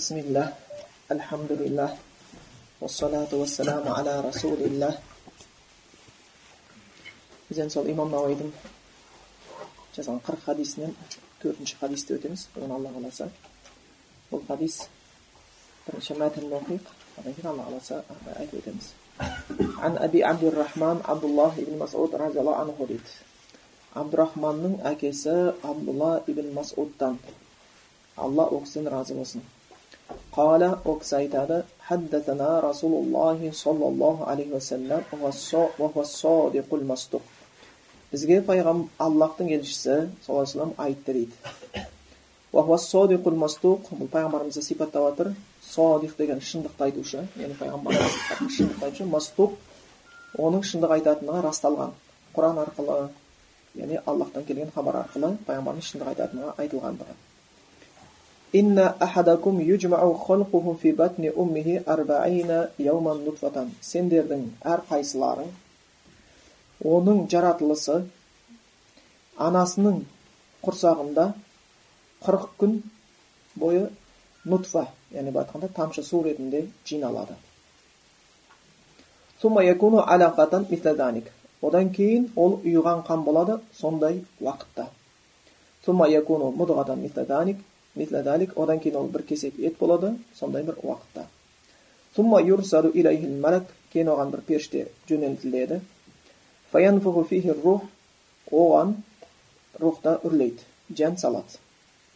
بسم الله الحمد لله والصلاة والسلام على رسول الله біз енді сол имам науаидің жазған қырық хадисінен төртінші хадисті өтеміз бүгін алла қаласа бұл хадис бірінші мәтінін оқиық одан кейін алла қаласа айтып өтеміз عن أبي عبد الرحمن عبد الله بن مسعود رضي الله عنه дейді абдурахманның әкесі абдулла ибн масудтан алла ол кісіден разы болсын قال ол кісі айтады حدثنا رسول الله صلى الله عليه وسلم وهو الصادق المصدوق бізге пайғам аллахтың елшісі саллаллаху алейhi айтты дейді وهو الصادق المصدوق бұл пайғамбарымызды сипаттап жатыр садиқ деген шындықты айтушы яғни пайғамбарымыз шындықты айтушы мастук оның шындық айтатындығы расталған құран арқылы яғни аллахтан келген хабар арқылы пайғамбарымыз шындық айтатындығы айтылғандығы инна ахадакум юджмау халқуху фи батни уммихи арбаина яуман нутфатан сендердің әрқайсыларың оның жаратылысы анасының құрсағында қырық күн бойы нутфа яғни былай айтқанда тамшы су ретінде жиналады одан кейін ол ұйыған қан болады сондай уақытта одан кейін ол бір кесек ет болады сондай бір уақытта кейін оған бір періште жөнелтіледі оған рухта үрлейді жан салады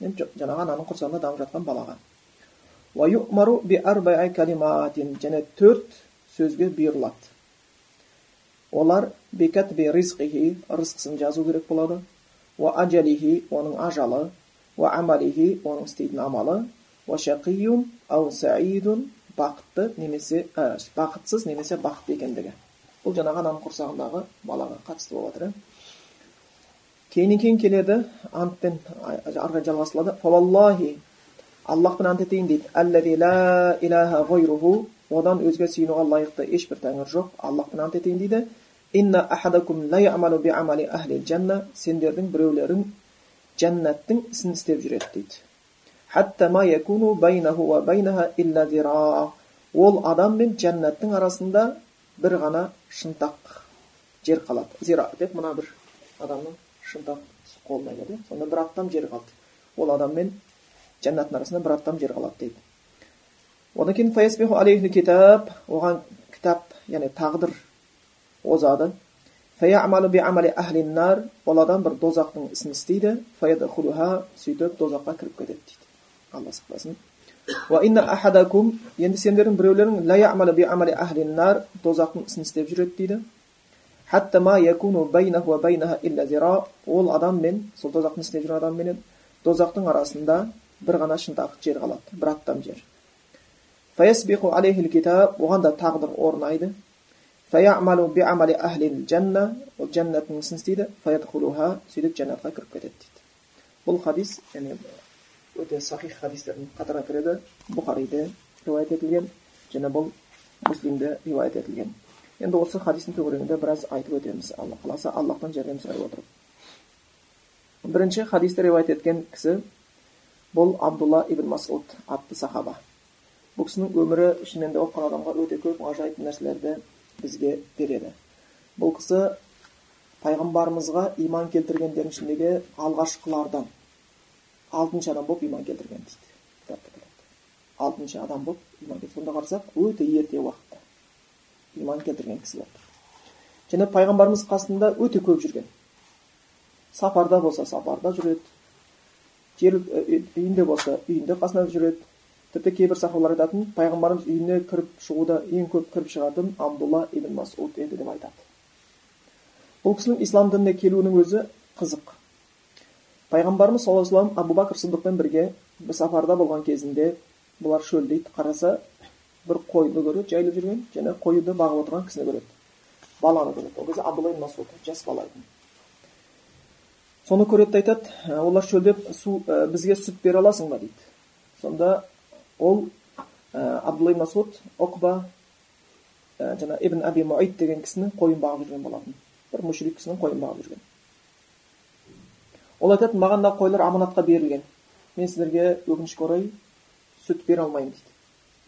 жаңағы ананың құрсағында дамып жатқан балаға және төрт сөзге бұйырылады олар рызқысын жазу керек болады оның ажалы оның істейтін амалы бақытты немесе бақытсыз немесе бақытты екендігі бұл жаңағы ананың құрсағындағы балаға қатысты болып жатыр кейіннен кейін келеді антпен ары қарай жалғастырылады аллахпен ант етейін дейді одан өзге сүйінуға лайықты ешбір тәңір жоқ аллахпен ант етейін дейді сендердің біреулерің жәннаттың ісін істеп жүреді дейді ол адам мен жәннаттың арасында бір ғана шынтақ жер қалады зира деп мына бір адамның шынтақ қолына келеді сонда бір аттам жер қалды ол адам мен жәннаттың арасында бір аттам жер қалады дейді одан кейін оған кітап яғни тағдыр озады ол адам бір дозақтың ісін істейді сөйтіп дозаққа кіріп кетеді дейді алла сақтасын енді сендердің біреулерің дозақтың ісін істеп жүреді дейді ол адам мен сол дозақтың істеп жүрген адам менен дозақтың арасында бір ғана шынтақ жер қалады бір аттам жер оған да тағдыр орнайды ол жәннаттың ісін істейді сөйтіп жәннатқа кіріп кетеді дейді бұл хадис яғни өте сахих хадистердің қатарына кіреді бұхариде риуаят етілген және бұл муслимде риуаят етілген енді осы хадистің төңірегінде біраз айтып өтеміз алла қаласа аллахтан жәрдем сұрай отырып бірінші хадисті риуаят еткен кісі бұл абдулла ибн масуд атты сахаба бұл кісінің өмірі шынымен де оқыған адамға өте көп ғажайып нәрселерді бізге береді. Бұл кісі пайғамбарымызға иман келтіргендердің ішіндегі алғашқылардан алтыншы адам болып иман келтірген дейді. Алтыншы адам болып иман келтірген. Сонда қарасақ өте ерте уақытта иман келтірген кісі болды. Және пайғамбарымыз қасында өте көп жүрген. Сапарда болса сапарда жүреді. Жер үйінде болса үйінде қасында жүреді. Тіпті кейбір сахабалар айтатын пайғамбарымыз үйіне кіріп шығуда ең көп кіріп шығатын абдулла ибн масуд еді деп айтады. Бұл кісінің ислам дініне келуінің өзі қызық. Пайғамбарымыз саллаллаху вассалам абу бәкір сыдықпен бірге бір сапарда болған кезінде бұлар шөлдейді қараса бір қойды көреді жайылып жүрген және қойды бағып отырған кісіні көреді. Баланы көреді. Ол кезде абдулла ибн масуд жас бала екен. Соны көреді да айтады олар шөлдеп су бізге сүт бере аласың ба? дейді. Сонда ол абдулла ибн масуд оқба жаңа ибн аби муайт деген кісінің қойын бағып жүрген болатын бір мүшрик кісінің қойын бағып жүрген ол айтады маған мына қойлар аманатқа берілген. Мен сіздерге өкінішке орай сүт бере алмаймын дейді.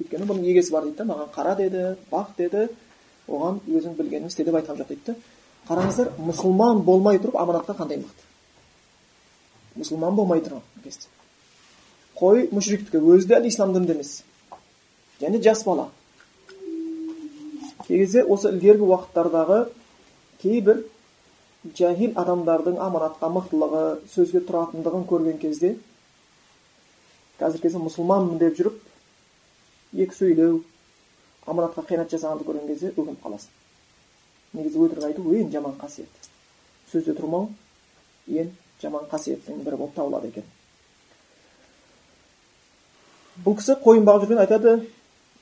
Өйткені бұның егесі бар дейді да маған қара деді бақ деді оған өзің білгенін істе деп айтқан жоқ дейді. Да қараңыздар мұсылман болмай тұрып аманатқа қандай мықты? Мұсылман болмай тұрған кезде қой мүшриктікі өзі де әлі ислам дінінде емес және жас бала кей кезде осы ілгергі уақыттардағы кейбір жахил адамдардың аманатқа мықтылығы сөзге тұратындығын көрген кезде қазіргі кезде мұсылманмын деп жүріп екі сөйлеу аманатқа қиянат жасағанды көрген кезде өкініп қаласың негізі өтірік айту ең жаман қасиет сөзде тұрмау ең жаман қасиеттің бірі болып табылады екен бұл кісі қойын бағып жүрген айтады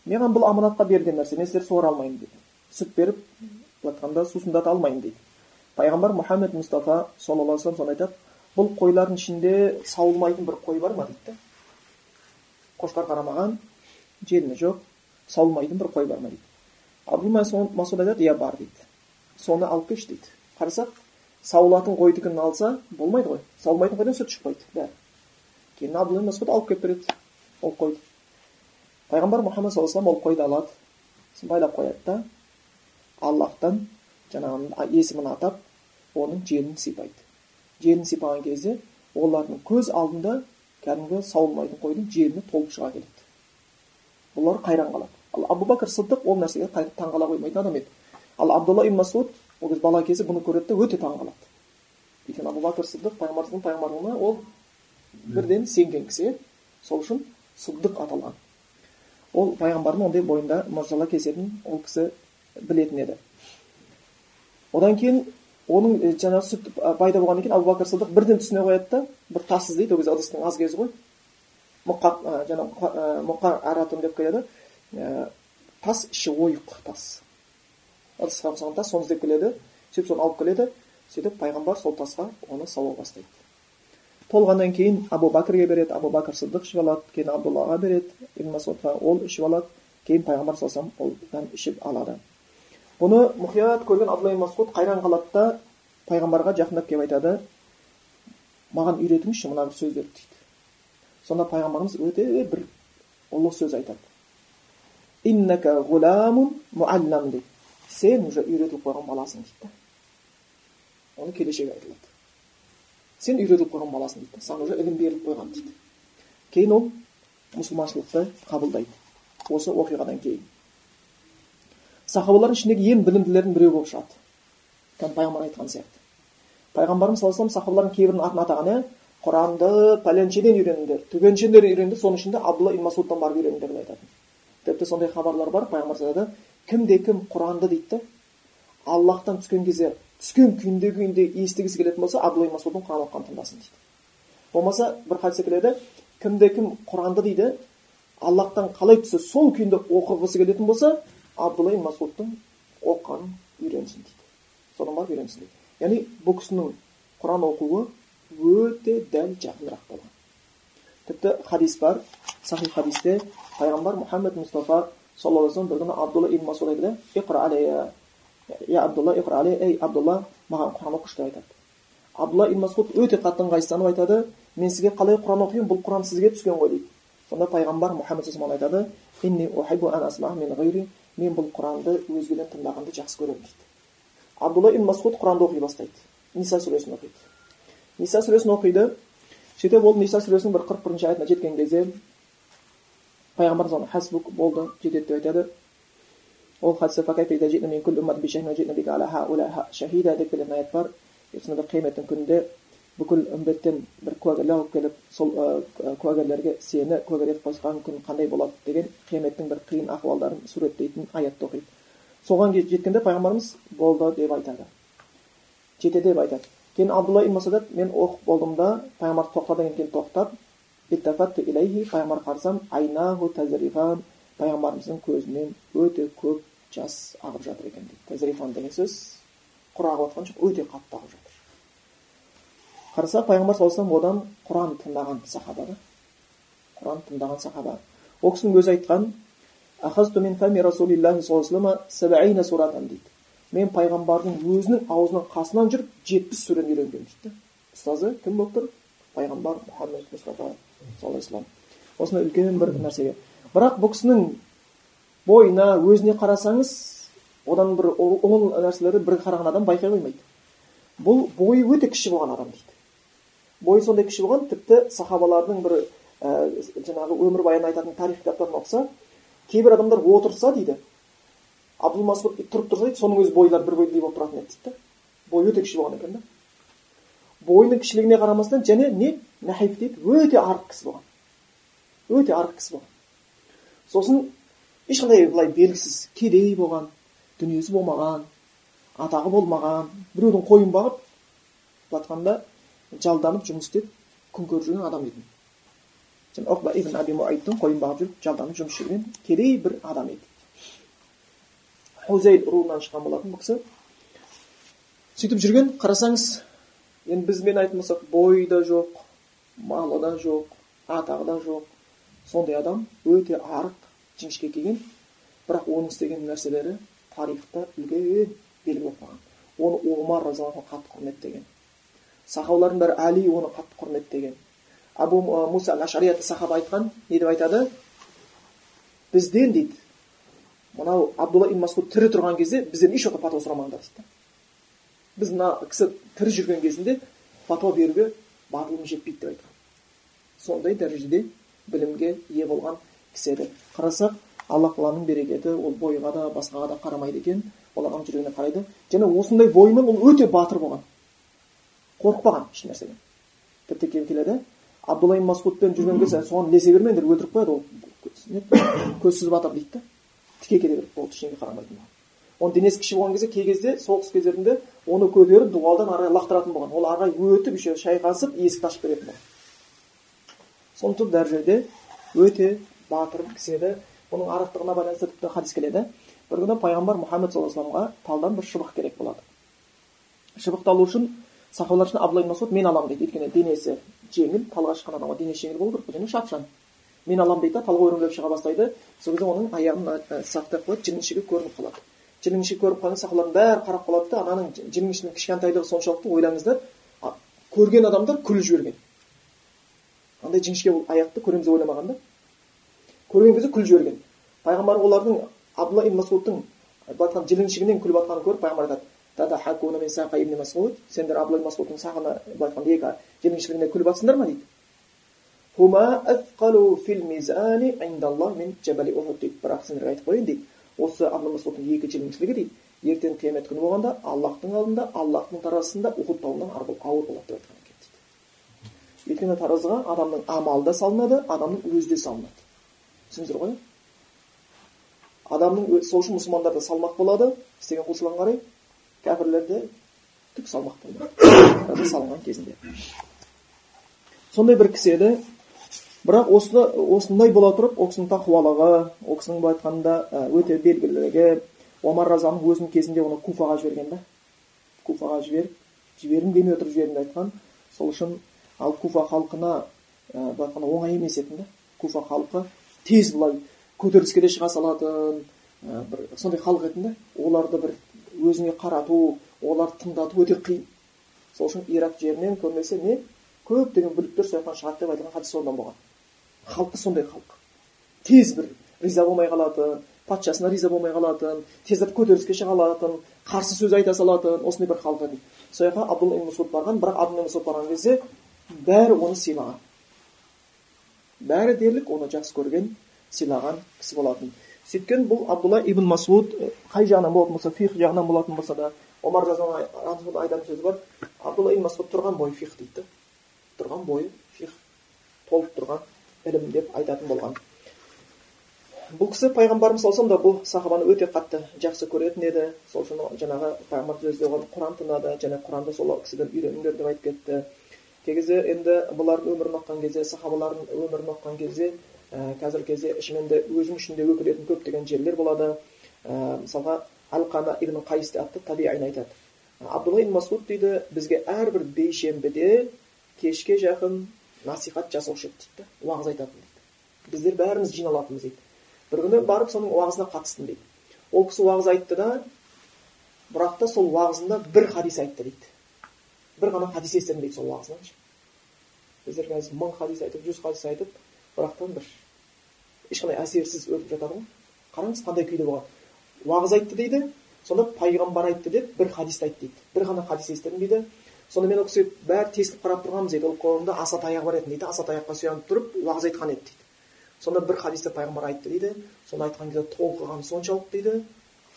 маған бұл аманатқа берілген нәрсе мен сіздерді суара алмаймын дейді сүт беріп былай айтқанда сусындата алмаймын дейді пайғамбар мұхаммед мұстафа саллаллаху алейhi соны айтады бұл қойлардың ішінде сауылмайтын бір қой бар ма дейді қошқар қарамаған желіні жоқ сауылмайтын бір қой бар ма дейді абдул масуд айтады иә бар дейді соны алып келші дейді қарасақ сауылатын қойдікін алса болмайды ғой сауылмайтын қойдан сүт шықпайды бәрі кейін абдулла масуд алып келіп береді ол қойды пайғамбар мұхаммад саллаллаху алейhi ол қойды алады. сосын байлап қояды да аллахтан жаңағы есімін атап оның желін сипайды. Желін сипаған кезде олардың көз алдында кәдімгі сауылмайтын қойдың желіні толып шыға келеді. Бұлар қайран қалады. Ал абу бәкір ол нәрсеге таңқала қоймайтын адам еді. Ал абдулла ибн масуд ол кезде бала кезі бұны көреді да өте таң қалады өйткені абу бәкір сыдық пайғамбарымыздың пайғамбарлығына ол бірден сенген кісі сол үшін сыдық аталған. Ол пайғамбардың ондай бойында мырзалар кесетін ол кісі білетін еді. Одан кейін оның жаңағы сүт пайда болғаннан кейін абу бәкір сыдық бірден түсіне қояды да бір тас іздейді ол кезде ыдыстың аз кезі ғой. Мұқа жаңағы мұқа аратун деп келеді. Тас іші ойық тас. Ыдысқа ұқсаған тас соны іздеп келеді сөйтіп соны алып келеді. Сөйтіп пайғамбар сол тасқа оны сауа бастайды. Толғаннан кейін абу бәкірге береді абу бәкір сыдық ішіп алады кейін абдуллаға береді. Ибн масудқа ол ішіп алады кейін пайғамбар саллаллаху алейhi ол ішіп алады. Бұны мұқият көрген абдулла масуд қайран қалады да пайғамбарға жақындап келіп айтады маған үйретіңізші мына бір сөздерді дейді. Сонда пайғамбарымыз өте бір ұлы сөз айтады. Дейді. Сен уже үйретіліп қойған баласың дейді оны келешегі айтылады. Сен үйретіліп қойған баласың дейді. Саған уже ілім беріліп қойған дейді. Кейін ол мұсылманшылықты қабылдайды. Осы оқиғадан кейін. Сахабалардың ішіндегі ең білімділердің біреуі болып шығады. Кәдімгі пайғамбар айтқан сияқты. Пайғамбарымыз саллаллаху алейhi сахабалардың кейбірінің атын атаған иә құранды пәленшеден үйреніңдер түгеншеден үйренді соның ішінде абдулла ибн масудтан барып үйреніңдер деп айтатын. Тіпті сондай хабарлар бар пайғамбар айтады кімде кім құранды? дейді да аллахтан түскен кезде түскен күйінде күйінде естігісі келетін болса абдулла ибн масудтың құран оқығанын тыңдасын дейді. Болмаса бір хадисте келеді кімде кім құранды дейді аллахтан қалай түссе сол күйінде оқығысы келетін болса абдулла масудтың оқығанын үйренсін дейді. Содан барып үйренсін дейді. Яғни бұл кісінің құран оқуы өте дәл жақынырақ болған. Тіпті хадис бар сахи хадисте пайғамбар мұхаммед мұстафа саллаллаху алейhi бір күні абдулла ибн масуд айтады я абдулла иқра алейя ей абдулла маған құран оқышы деп айтады абдулла ибн масуд өте қатты ыңғайсызданып айтады мен сізге қалай құран оқимын бұл құран сізге түскен ғой дейді сонда пайғамбар мұхаммед айтады мен бұл құранды өзгеден тыңдағанды жақсы көремін дейді абдулла ибн масуд құранды оқи бастайды ниса сүресін оқиды ниса сүресін оқиды сөйтіп ол ниса сүресінің бір қырық бірінші аятына жеткен кезде пайғамбарымыз оны болды жетеді деп айтады ол деп келетін аят бар сонда бір қияметтің күнінде бүкіл үмбеттен бір куәгерлер алып келіп сол куәгерлерге сені куәгер етіп қойған күн қандай болады деген қияметтің бір қиын ахуалдарын суреттейтін аятты оқиды соған жеткенде пайғамбарымыз болды деп айтады жетеді деп айтады кейін абдулла ибн масуд мен оқып болдым да пайғамбар тоқтадан кейін тоқтап пайғамбар қарасам тазрифан пайғамбарымыздың көзінен өте көп жас ағып жатыр екен дейді. Тазрифан деген сөз құр ағып жатқан жоқ өте қатты ағып жатыр. Қарасақ пайғамбар саллаллаху одан құран тыңдаған сахаба да. Құран тыңдаған сахаба. Ол кісінің өзі айтқан дейді. Мен пайғамбардың өзінің аузынан қасынан жүріп жетпіс сүрені үйренгенмін дейді. Ұстазы кім болып тұр? Пайғамбар мұхаммед мұстафа саллаллаху алейhi осындай үлкен бір нәрсеге. Бірақ бұл кісінің бойына өзіне қарасаңыз одан бір ұлы нәрселерді бір қараған адам байқай қоймайды. Бұл бойы өте кіші болған адам дейді. Бойы сондай кіші болған тіпті сахабалардың бір ә, жаңағы өмірбаянын айтатын тарих кітаптарын оқыса кейбір адамдар отырса дейді абдул масуд тұрып тұрса дейді соның өзі бойлары бір бойдай болып тұратын еді дейді. Да бойы өте кіші болған екен да. Бойының кішілігіне қарамастан және не? Нахиф дейді. Өте арық кісі болған. Өте арық кісі болған. Сосын ешқандай былай белгісіз кедей болған дүниесі болмаған атағы болмаған біреудің қойын бағып былай айтқанда жалданып жұмыс істеп күн көріп жүрген адам еді ибн аби қойын бағып жүріп жалданып жұмыс жүрген кедей бір адам еді. Хузейл руынан шыққан болатын бұл кісі сөйтіп жүрген қарасаңыз енді бізбен айтатын болсақ бойы да жоқ малы да жоқ атағы да жоқ сондай адам өте арық жіңішке келген бірақ оның істеген нәрселері тарихта үлкен белгі болып қалған. Оны омар разиаллаху қатты құрметтеген сахабалардың бәрі әли оны қатты құрметтеген абу муса ашари сахаба айтқан не деп айтады? Бізден дейді. Мынау абдулла ибн масуд тірі тұрған кезде бізден ешуақытта патуа сұрамаңдар дейді. Біз мына кісі тірі жүрген кезінде фатуа беруге батылым жетпейді деп айтқан. Сондай дәрежеде білімге ие болған кісі еді қарасақ алла тағаланың берекеті ол бойға да басқаға да қарамайды екен. Ол ағам жүрегіне қарайды. Және осындай бойымен ол өте батыр болған. Қорықпаған ешнәрседен тіпті келеді. Абдулла масудпен жүрген кезде соған ілесе бермеңдер өлтіріп қояды ол. Көзсіз батыр дейді да. Тіке келе береді болды ештеңеге қарамайтын оның денесі кіші болған кезде кей кезде соғыс кездерінде оны көтеріп дуалдан ары қарай лақтыратын болған. Ол ары қарай өтіп еще шайқасып есікті ашып беретін болған. Сондай дәрежеде өте батыр кісі еді. Бұның арықтығына байланысты тіпті хадис келеді. Бір күні пайғамбар мұхаммед саллаллаху алейhi вассаламға талдан бір шыбық керек болады. Шыбықты алу үшін сахабалар үшін абдулла масуд мен аламын дейді. Өйткені денесі жеңіл талға шыққан адамға денесі жеңіл болу керек және шапшаң. Мен аламын дейді да талға өрімдеп шыға бастайды. Сол кезде оның аяғын сақтап қояды жіліншігі көрініп қалады. Жіліншігі көрініп қалған сахабалардың бәрі қарап қалады да ананың жіліншінің кішкентайлығы соншалықты ойлаңыздар көрген адамдар күліп жіберген. Андай жіңішке аяқты көреміз деп ойламаған да көрген кезде күліп жіберген. Пайғамбар олардың абдулла ибн масудтың былай айтқанда жіліншігінен күліп жатқанын көріп пайғамбар айтады сендер абдулла ибн масудтың сағына былай айтқанда екі жіліншігіне күліп жатсыңдар ма? дейді. Бірақ сендерге айтып қояйын дейді. Осы абдул екі жіліншілігі дейді. Ертең қиямет күні болғанда аллахтың алдында аллахтың таразысында ухуд тауынан ауыр болады деп айтқан. Өйткені таразыға адамның амалы да салынады адамның өзі де салынады. Түсіндіңіздер ғой? Адамның сол үшін мұсылмандар да салмақ болады. Істеген құлшылығына қарай. Кәпірлерде түк салмақ болмайды салынған кезінде. Сондай бір кісі еді. Бірақ осы осындай бола тұрып ол кісінің тақуалығы ол кісінің былай айтқанда өте белгілілігі. Омар разаның өзінің кезінде оны куфаға жіберген да куфаға жіберіп жібердім демей отырып жібердім деп айтқан. Сол үшін ал куфа халқына былай айтқанда оңай емес еді да. Куфа халқы тез былай көтеріліске де шыға салатын бір сондай халық еді да. Оларды бір өзіңе қарату оларды тыңдату өте қиын. Сол үшін ирак жерінен көбінесе не көптеген бүліктер сол жақтан шығады деп айтылған хадис содан болған. Халқы сондай халық. Тез бір риза болмай қалатын патшасына риза болмай қалатын тез көтеріліске шыға алатын қарсы сөз айта салатын осындай бір халық еді. Сол жаққа абдулла ибн барған бірақ масуд барған кезде бәрі оны сыйлаған бәрі дерлік оны жақсы көрген сыйлаған кісі болатын сөйткен бұл абдулла ибн масуд қай жағынан болатын болса фих жағынан болатын болса да омар айтатын сөзі бар абдулла ибн масуд тұрған бойы фих дейді тұрған бойы фих толып тұрған ілім деп айтатын болған бұл кісі пайғамбарымыз саллаллаху да бұл сахабаны өте қатты жақсы көретін еді сол үшін жаңағы пайғамбар өзі оған құран тыңдады және құранды сол кісіден үйреніңдер деп айтып кетті кей кезде енді бұлардың өмірін оқыған кезде сахабалардың өмірін оқыған кезде ә, қазіргі кезде де өзім үшін де өкілетін көптеген жерлер болады. Ә, мысалға алқама ибн қайыс атты табиин айтады. Абдулла ибн масуд дейді бізге әрбір бейшембіде кешке жақын насихат жасаушы еді дейді уағыз айтатын дейді. Біздер бәріміз жиналатынбыз дейді. Бір күні барып соның уағызына қатыстым дейді. Ол кісі уағыз айтты да бірақ та сол уағызында бір хадис айтты дейді. Бір ғана хадис естідім дейді сол уағызынан біздер қазір мың хадис айтып жүз хадис айтып бірақтан бір ешқандай әсерсіз өтіп жатады ғой. Қараңыз қандай күйде болған. Уағыз айтты дейді сонда пайғамбар айтты деп бір хадисті айтты дейді. Бір ғана хадис естідім дейді. Сонда мен ол кісі бәрі тесіліп қарап тұрғанбыз дейді. Ол қолында аса таяғы бар еді дейді. Аса таяққа сүйеніп тұрып уағыз айтқан еді дейді. Сонда бір хадисте пайғамбар айтты дейді. Соны айтқан кезде толқыған соншалық дейді.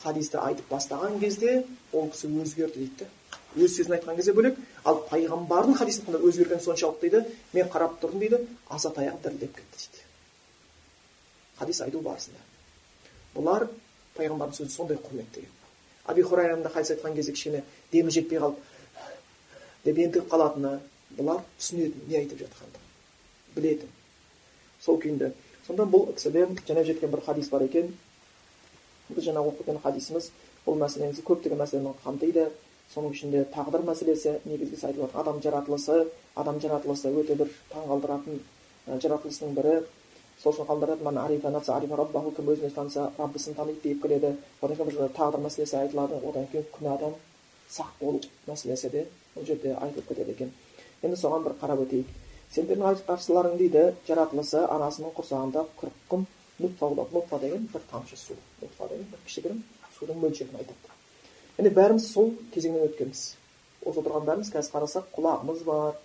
Хадисті айтып бастаған кезде ол кісі өзгерді дейді өз сөзін айтқан кезде бөлек ал пайғамбардың хадисін айтқанда өзгергені соншалық дейді мен қарап тұрдым дейді аса таяқ дірілдеп кетті дейді хадис айту барысында. Бұлар пайғамбардың сөзін сондай құрметтеген аби хурайраның хадис айтқан кезде кішкене демі жетпей қалып деп ентігіп қалатыны бұлар түсінетін не айтып жатқандығын білетін. Сол күйінде. Сонда бұл кісіден жаңа жеткен бір хадис бар екен. Біз жаңа оқып кеткен хадисіміз бұл мәселе негізі көптеген мәселені қамтиды. Соның ішінде тағдыр мәселесі негізгісі жатыр адам жаратылысы адам жаратылысы өте бір таңғалдыратын жаратылысының бірі. Сол үшін қалдырады кім өзін өзі таныса раббысын таниды деп келеді одан кейін бір тағдыр мәселесі айтылады одан кейін күнәдан сақ болу мәселесі де бұл жерде айтылып кетеді екен. Енді соған бір қарап өтейік. Сендердің қарсыларың дейді жаратылысы анасының құрсағында қырық күн нутфа деген бір тамшы су нутфа деген бір кішігірім судың мөлшерін айтады. Міне бәріміз сол кезеңнен өткенбіз. Осы отырған бәріміз қазір қарасақ құлағымыз бар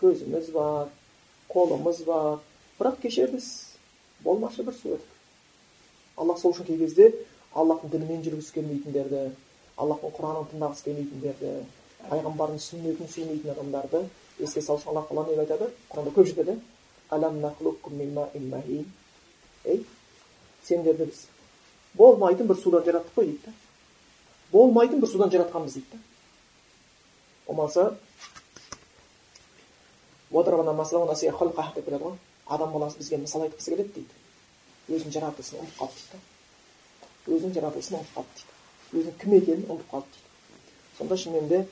көзіміз бар қолымыз бар. Бірақ кешіріңіз болмашы бір су едік сол үшін кей кезде аллахтың дінімен жүргісі келмейтіндерді аллахтың құранын тыңдағысы келмейтіндерді пайғамбардың сүннетін сүймейтін адамдарды еске салу үшін алла тағала не айтады. Құранда көп жерде ей сендерді біз болмайтын бір судан жараттық қой дейді да болмайтын бір судан жаратқанбыз дейді да болмаса деп келеді ғой. Адам баласы бізге мысал айтқысы келеді дейді өзінің жаратылысын ұмытып қалды дейді да өзінің жаратылысын ұмытып қалды дейді өзінің кім екенін ұмытып қалды дейді сонда шынымен де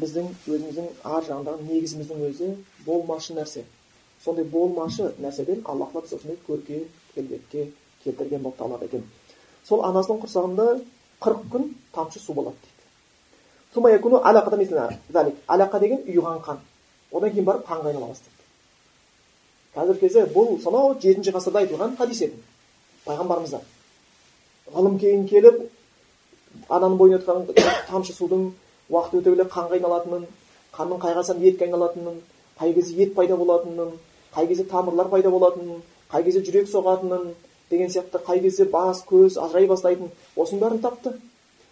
біздің өзіміздің ар жағындағы негізіміздің өзі болмашы нәрсе. Сондай болмашы нәрседен алла тағала біз осындай көрке келбетке келтірген болып табылады екен. Сол анасының құрсағында қырық күн тамшы су болады дейді алақа деген ұйыған қан одан кейін барып қанға айнала бастайды қазіргі кезде бұл сонау жетінші ғасырда айтылған хадис еді пайғамбарымыздан ғылым кейін келіп ананың бойында жатқан тамшы судың уақыт өте келе қанға айналатынын қанның қай қайсам етке айналатынын қай кезде ет пайда болатынын қай кезде тамырлар пайда болатынын қай кезде жүрек соғатынын деген сияқты қай кезде бас көз ажырай бастайтынын осының бәрін тапты.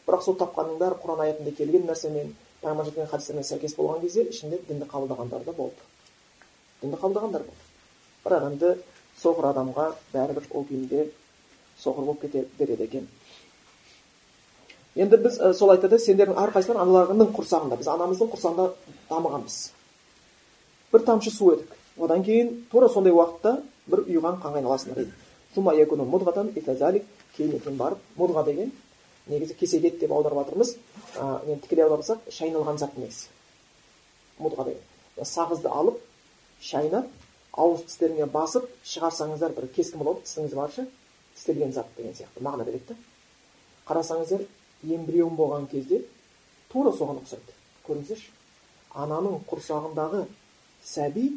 Бірақ сол тапқанның бәрі құран аятында келген нәрсемен пайғамбар жеткен хадистермен сәйкес болған кезде ішінде дінді қабылдағандар да болды. Дінді қабылдағандар болды. Бірақ енді соқыр адамға бәрібір ол күйінде соқыр болып кете береді екен. Енді біз ә, сол айтады сендердің әрқайсыларың аналарыңның құрсағында біз анамыздың құрсағында дамығанбыз. Бір тамшы су едік. Одан кейін тура сондай уақытта бір ұйыған қанға айналасыңдар дейді кейін барып мудға деген негізі кесек ет деп аударып жатырмыз енді тікелей аударсақ шайналған зат негізі мудға деген сағызды алып шайнап ауыз тістеріңе басып шығарсаңыздар бір кескін болады тісіңіз баршы тістелген зат деген сияқты мағына береді да қарасаңыздар эмбрион болған кезде тура соған ұқсайды көріңіздерші ананың құрсағындағы сәби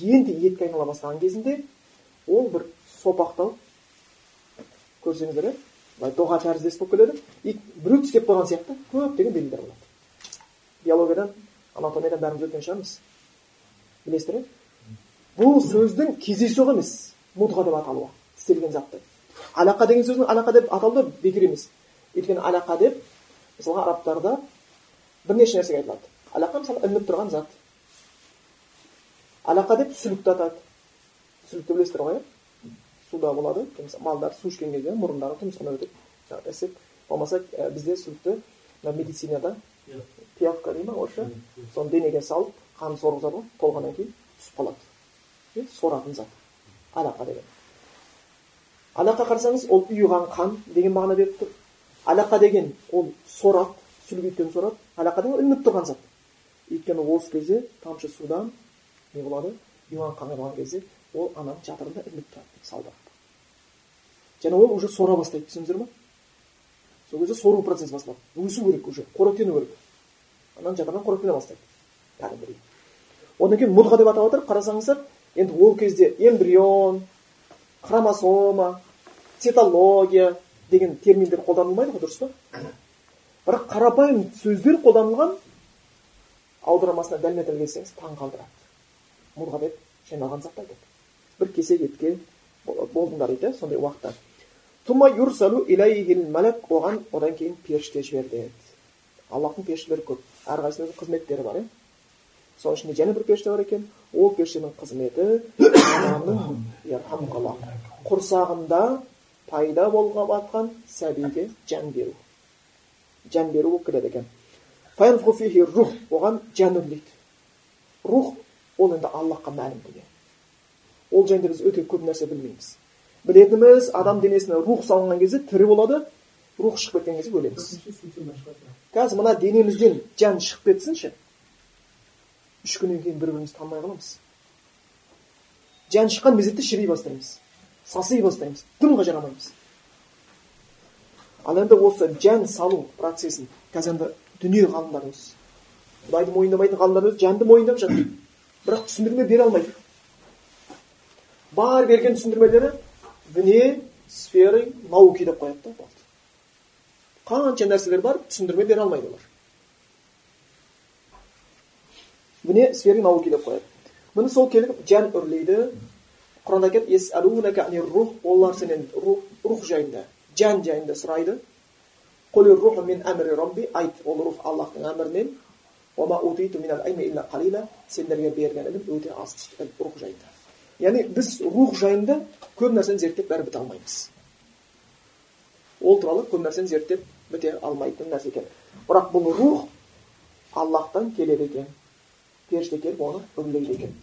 енді етке айнала бастаған кезінде ол бір сопақтау көрсеңіздер иә былай доға тәріздес болып келеді и біреу тістеп қойған сияқты көптеген белгілер болады биологиядан анатомиядан бәріміз өткен шығармыз білесіздер иә бұл сөздің кездейсоқ емес мудға деп аталуы тістелген затты алақа деген сөздің алақа деп аталуы бекер емес өйткені алақа деп мысалға арабтарда бірнеше нәрсеге айтылады алақа мысалы ілініп тұрған зат алақа деп сүлікті атады сүлікті білесіздер ғой иә суда болады малдар су ішкен кезде мұрындары тұмсығына өтіп жаңағы ісік болмаса бізде мына медицинада пиявка дей ма орысша соны денеге салып қан сорғызады ғой толғаннан кейін түсіп қалады соратын зат алақа деген алақа қарасаңыз ол ұйыған қан деген мағына беріп тұр алақа деген ол сорат сүлгиттен сорат алақа деген ілініп тұрған зат өйткені осы кезде тамшы судан не болады иван қандай болған кезде ол ананың жатырында ілініп тұрады дейді салдырап және ол уже сора бастайды түсіндіңіздер ма сол кезде сору процесі басталады өсу керек уже қоректену керек ананың жатырынан қоректене бастайды кәдімгідей одан кейін мудға деп атап жатыр қарасаңыздар енді ол кезде эмбрион хромосома цитология деген терминдер қолданылмайды ғой дұрыс па бірақ қарапайым сөздер қолданылған аудармасына дәлме дәл келсеңіз таң қалдырады мұғаммед жиналған затты айтады бір кесек етке болдыңдар дейді сондай уақытта оған одан кейін періште жіберді аллахтың періштелері көп әрқайсысының қызметтері бар иә соның ішінде және бір періште бар екен ол періштенің қызметі құрсағында пайда болып жатқан сәбиге жан беру жан беру болып келеді екен рух оған жан үрлейді рух ол енді аллахқа мәлім дүние ол жайында біз өте көп нәрсе білмейміз білетініміз адам денесіне рух салынған кезде тірі болады рух шығып кеткен кезде өлеміз қазір мына денемізден жан шығып кетсінші үш күннен кейін бір бірімізді танымай қаламыз жан шыққан мезетте шіри бастаймыз саси бастаймыз дымға жарамаймыз ал енді осы жан салу процесін қазір енді дүние ғалымдары осы құдайды мойындамайтын ғалымдар өзі жанды мойындап жатыр бірақ түсіндірме бере алмайды бар берген түсіндірмелері вне сферы науки деп қояды да болды. Қанша нәрселер бар түсіндірме бере алмайды олар. Вне сферы науки деп қояды. Міне сол келіп жан үрлейді. Құранда айтады рух олар сенен рух жайында жан жайында сұрайды. Айт ол рух аллахтың әмірінен. Сендерге берген ілім өте аз рух жайында. Яғни біз рух жайында көп нәрсені зерттеп бәрі біте алмаймыз ол туралы көп нәрсені зерттеп біте алмайтын нәрсе екен бірақ бұл рух аллахтан келеді екен періште келіп оны үрлейді екен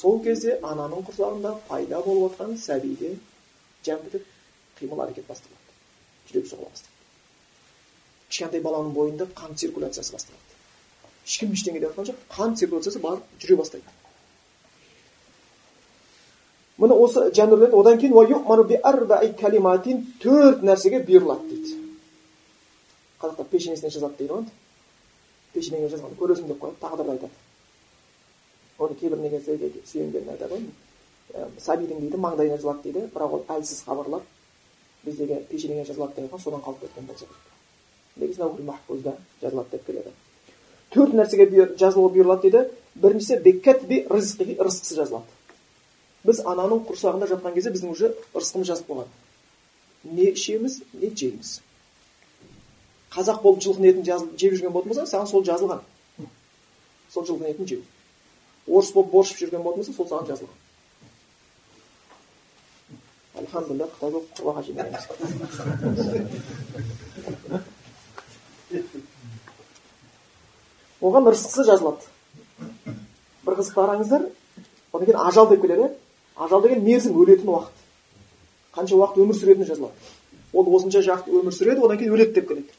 сол кезде ананың құрсағында пайда болып жатқан сәбиде жан бітіп қимыл әрекет басталады жүрек соғыла бастайды кішкентай баланың бойында қан циркуляциясы басталады ешкім ештеңе деп жатқан жоқ қан циркуляциясы барып жүре бастайды міне осы жәннурлет одан кейін төрт нәрсеге бұйырылады дейді қазақтар пешенесіне жазады дейді ғой пешенеңе жазғанды көресің деп қояды тағдырды айтады оны кейбір неге сүйенгенін айтады ғой сәбидің дейді маңдайына жазылады дейді бірақ ол әлсіз хабарлар біздегі пешенеңе жазылады деген содан қалып кеткен болса жазылады деп келеді төрт нәрсеге жазылуы бұйырылады дейді біріншісі рызқысы жазылады біз ананың құрсағында жатқан кезде біздің уже ырысқымыз жазып қойған не ішеміз не жейміз. Қазақ болып жылқының етін жеп жүрген болатын болсаң саған сол жазылған. Сол жылқының етін жеу орыс болып борщ жүрген болатын болса сол саған жазылған. Альхамдулилля болып оған ырысқысы жазылады. Бір қызық қараңыздар одан кейін ажал деп келеді. Ажал деген мерзім өлетін уақыт. Қанша уақыт өмір сүретіні жазылады. Ол осынша уақыт өмір сүреді одан кейін өледі деп келеді.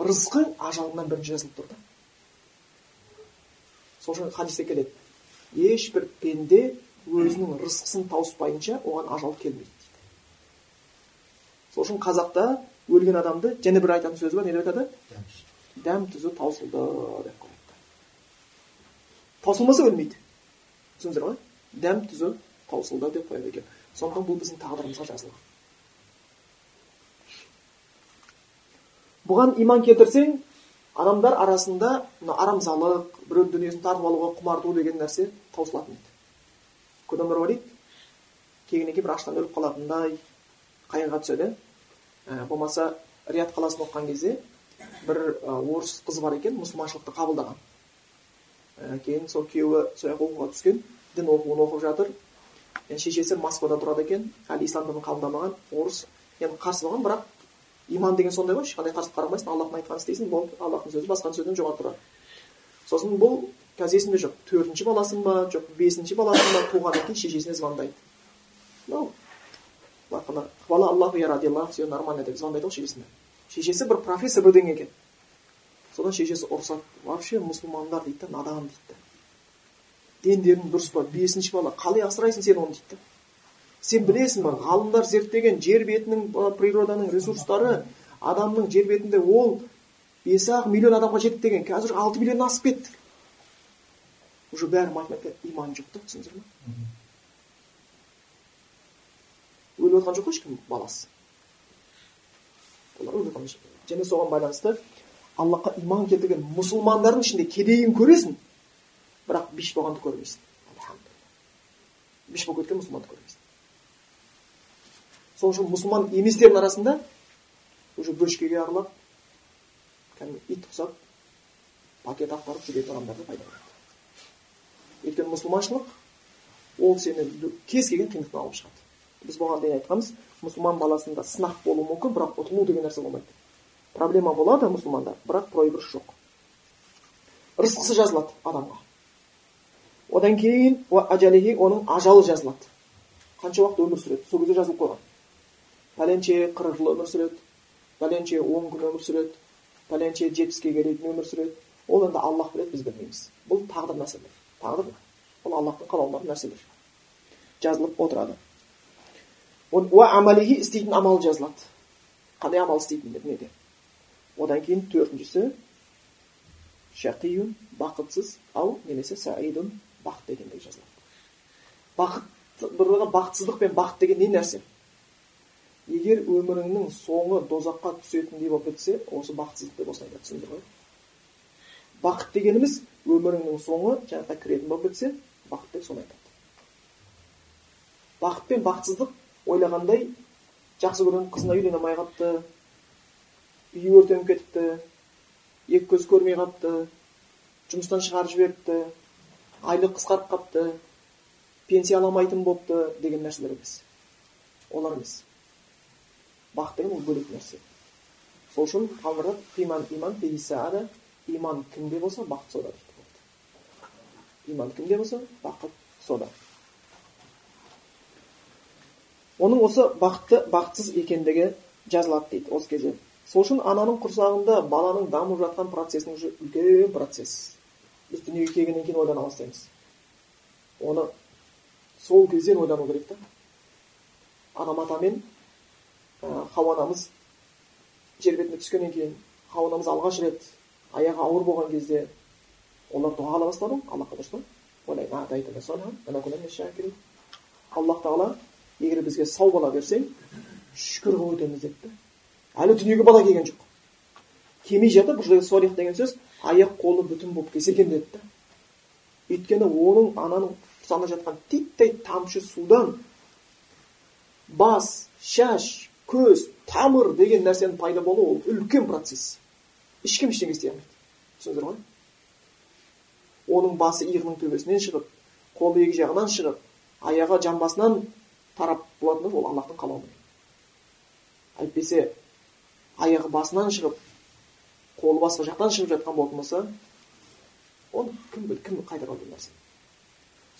Рызқың ажалыңнан бірінші жазылып тұр да сол үшін хадисте келеді. Ешбір пенде өзінің рызқысын тауыспайынша оған ажал келмейді дейді. Сол үшін қазақта өлген адамды және бір айтатын сөзі бар не деп айтады? Дәм тұзы таусылды деп қояды. Таусылмаса өлмейді. Түсіндіңіздер ғой? Дәм тұзы таусылды деп қояды екен. Сондықтан бұл біздің тағдырымызға жазылған. Бұған иман келтірсең адамдар арасында мына арамзалық біреудің дүниесін тартып алуға құмарту деген нәрсе таусылатын еді. Көп адамдар бар дейді келгеннен кейін бір аштан өліп қалатындай қайғыға түседі. Ә, болмаса рият қаласында оқыған кезде бір орыс қыз бар екен мұсылманшылықты қабылдаған. Ә, кейін сол күйеуі сол оқуға түскен. Дін оқуын оқып жатыр. Шешесі москвада тұрады екен. Әлі ислам дінін қабылдамаған орыс. Енді қарсы болған бірақ иман деген сондай ғой ешқандай қарсылық қарамайсың. Аллахтың айтқанын істейсің болды аллахтың сөзі басқаның сөзінен жоғары тұрады. Сосын бұл қазір есімде жоқ. Төртінші баласын ба жоқ бесінші баласын ба туғаннан кейін шешесіне звондайды. Мынау. Хвала аллаху я ради аллах все нормально деп звондайды ғой шешесіне. Шешесі бір профессор бірдеңе екен. Содан шешесі ұрысады. Вообще мұсылмандар дейді да надан дейді дендерің дұрыс па бесінші бала қалай асырайсың сен оны дейді. Сен білесің ба ғалымдар зерттеген жер бетінің природаның ресурстары адамның жер бетінде ол бес ақ миллион адамға жетті деген қазір алты миллионнан асып кетті. Уже бәрі математика иман жоқ та түсіндіңіздер ма өліп жатқан жоқ қой ешкім баласы. Олар өліп жатқан және соған байланысты аллахқа иман келтірген мұсылмандардың ішінде кедейін көресің. Бірақ биш болғанды көрмейсің. Биш болып кеткен мұсылманды көрмейсің. Сол үшін мұсылман еместердің арасында уже бөшкеге аралап кәдімгі ит құсап пакет ақтарып жүретін адамдар да пайда болады. Өйткені мұсылманшылық ол сені кез келген қиындықтан алып шығады. Біз бұған дейін айтқанбыз мұсылман баласында сынақ болуы мүмкін бірақ ұтылу деген нәрсе болмайды. Проблема болады мұсылманда бірақ проигрыш жоқ. Рызқысы жазылады адамға. Одан кейін оның ажалы жазылады. Қанша уақыт өмір сүреді? Сол кезде жазылып қойған. Пәленше қырық жыл өмір сүреді. Пәленше он күн өмір сүреді. Пәленше жетпіске келетін өмір сүреді. Ол енді аллах біледі біз білмейміз. Бұл тағдыр мәселелер тағдыр бұл аллахтың қалауындағы нәрселер. Жазылып отырады. Амалихи істейтін амал жазылады. Қандай амал істейтін? дүниеде одан кейін төртіншісі шақиюн бақытсыз ау немесе саидун бақыт дегендей жазылады. Бақыт бір бақытсыздық пен бақыт деген не нәрсе? Егер өміріңнің соңы дозаққа түсетіндей болып кетсе осы бақытсыздық деп осылай түсіндіңдер ғой? Бақыт дегеніміз өміріңнің соңы жәннатқа кіретін болып кетсе бақыт деп соны айтады. Бақыт пен бақытсыздық ойлағандай жақсы көрген қызына үйлене алмай қалыпты үйі өртеніп кетіпті екі көз көрмей қалыпты жұмыстан шығарып жіберіпті айлық қысқарып қалыпты пенсия алмайтын болыпты деген нәрселер емес. Олар емес. Бақыт деген ол бөлек нәрсе. Сол үшін иман иман иман кімде болса бақыт сода дейді иман кімде болса бақыт сода. Оның осы бақытты бақытсыз екендігі жазылады дейді осы кезде. Сол үшін ананың құрсағында баланың дамып жатқан процесінің уже үлкен процесс. Біз дүниеге келгеннен кейін ойлана бастаймыз оны сол кезден ойлану керек та адам ата мен хауа анамыз жер бетіне түскеннен кейін хауа анамыз алғаш рет аяғы ауыр болған кезде олар дұға қыла бастады ғой аллахқа дұрыс па аллах тағала егер бізге сау бала берсең шүкір қылып өтеміз депті әлі дүниеге бала келген жоқ келмей жатып бұл жерде солих деген сөз аяқ қолы бүтін болып келсе екен деді да өйткені оның ананың құрсағында жатқан титтей тамшы судан бас шаш көз тамыр деген нәрсенің пайда болуы ол үлкен процесс. Ешкім ештеңе істей алмайды. Түсіндіңіздер ғой? Оның басы иығының төбесінен шығып қолы екі жағынан шығып аяғы жамбасынан тарап болатын ол аллахтың қалауымен. Әйтпесе аяғы басынан шығып қолы басқа жақтан шығып жатқан болатын болса оны кім кім қайтара алады нәрсе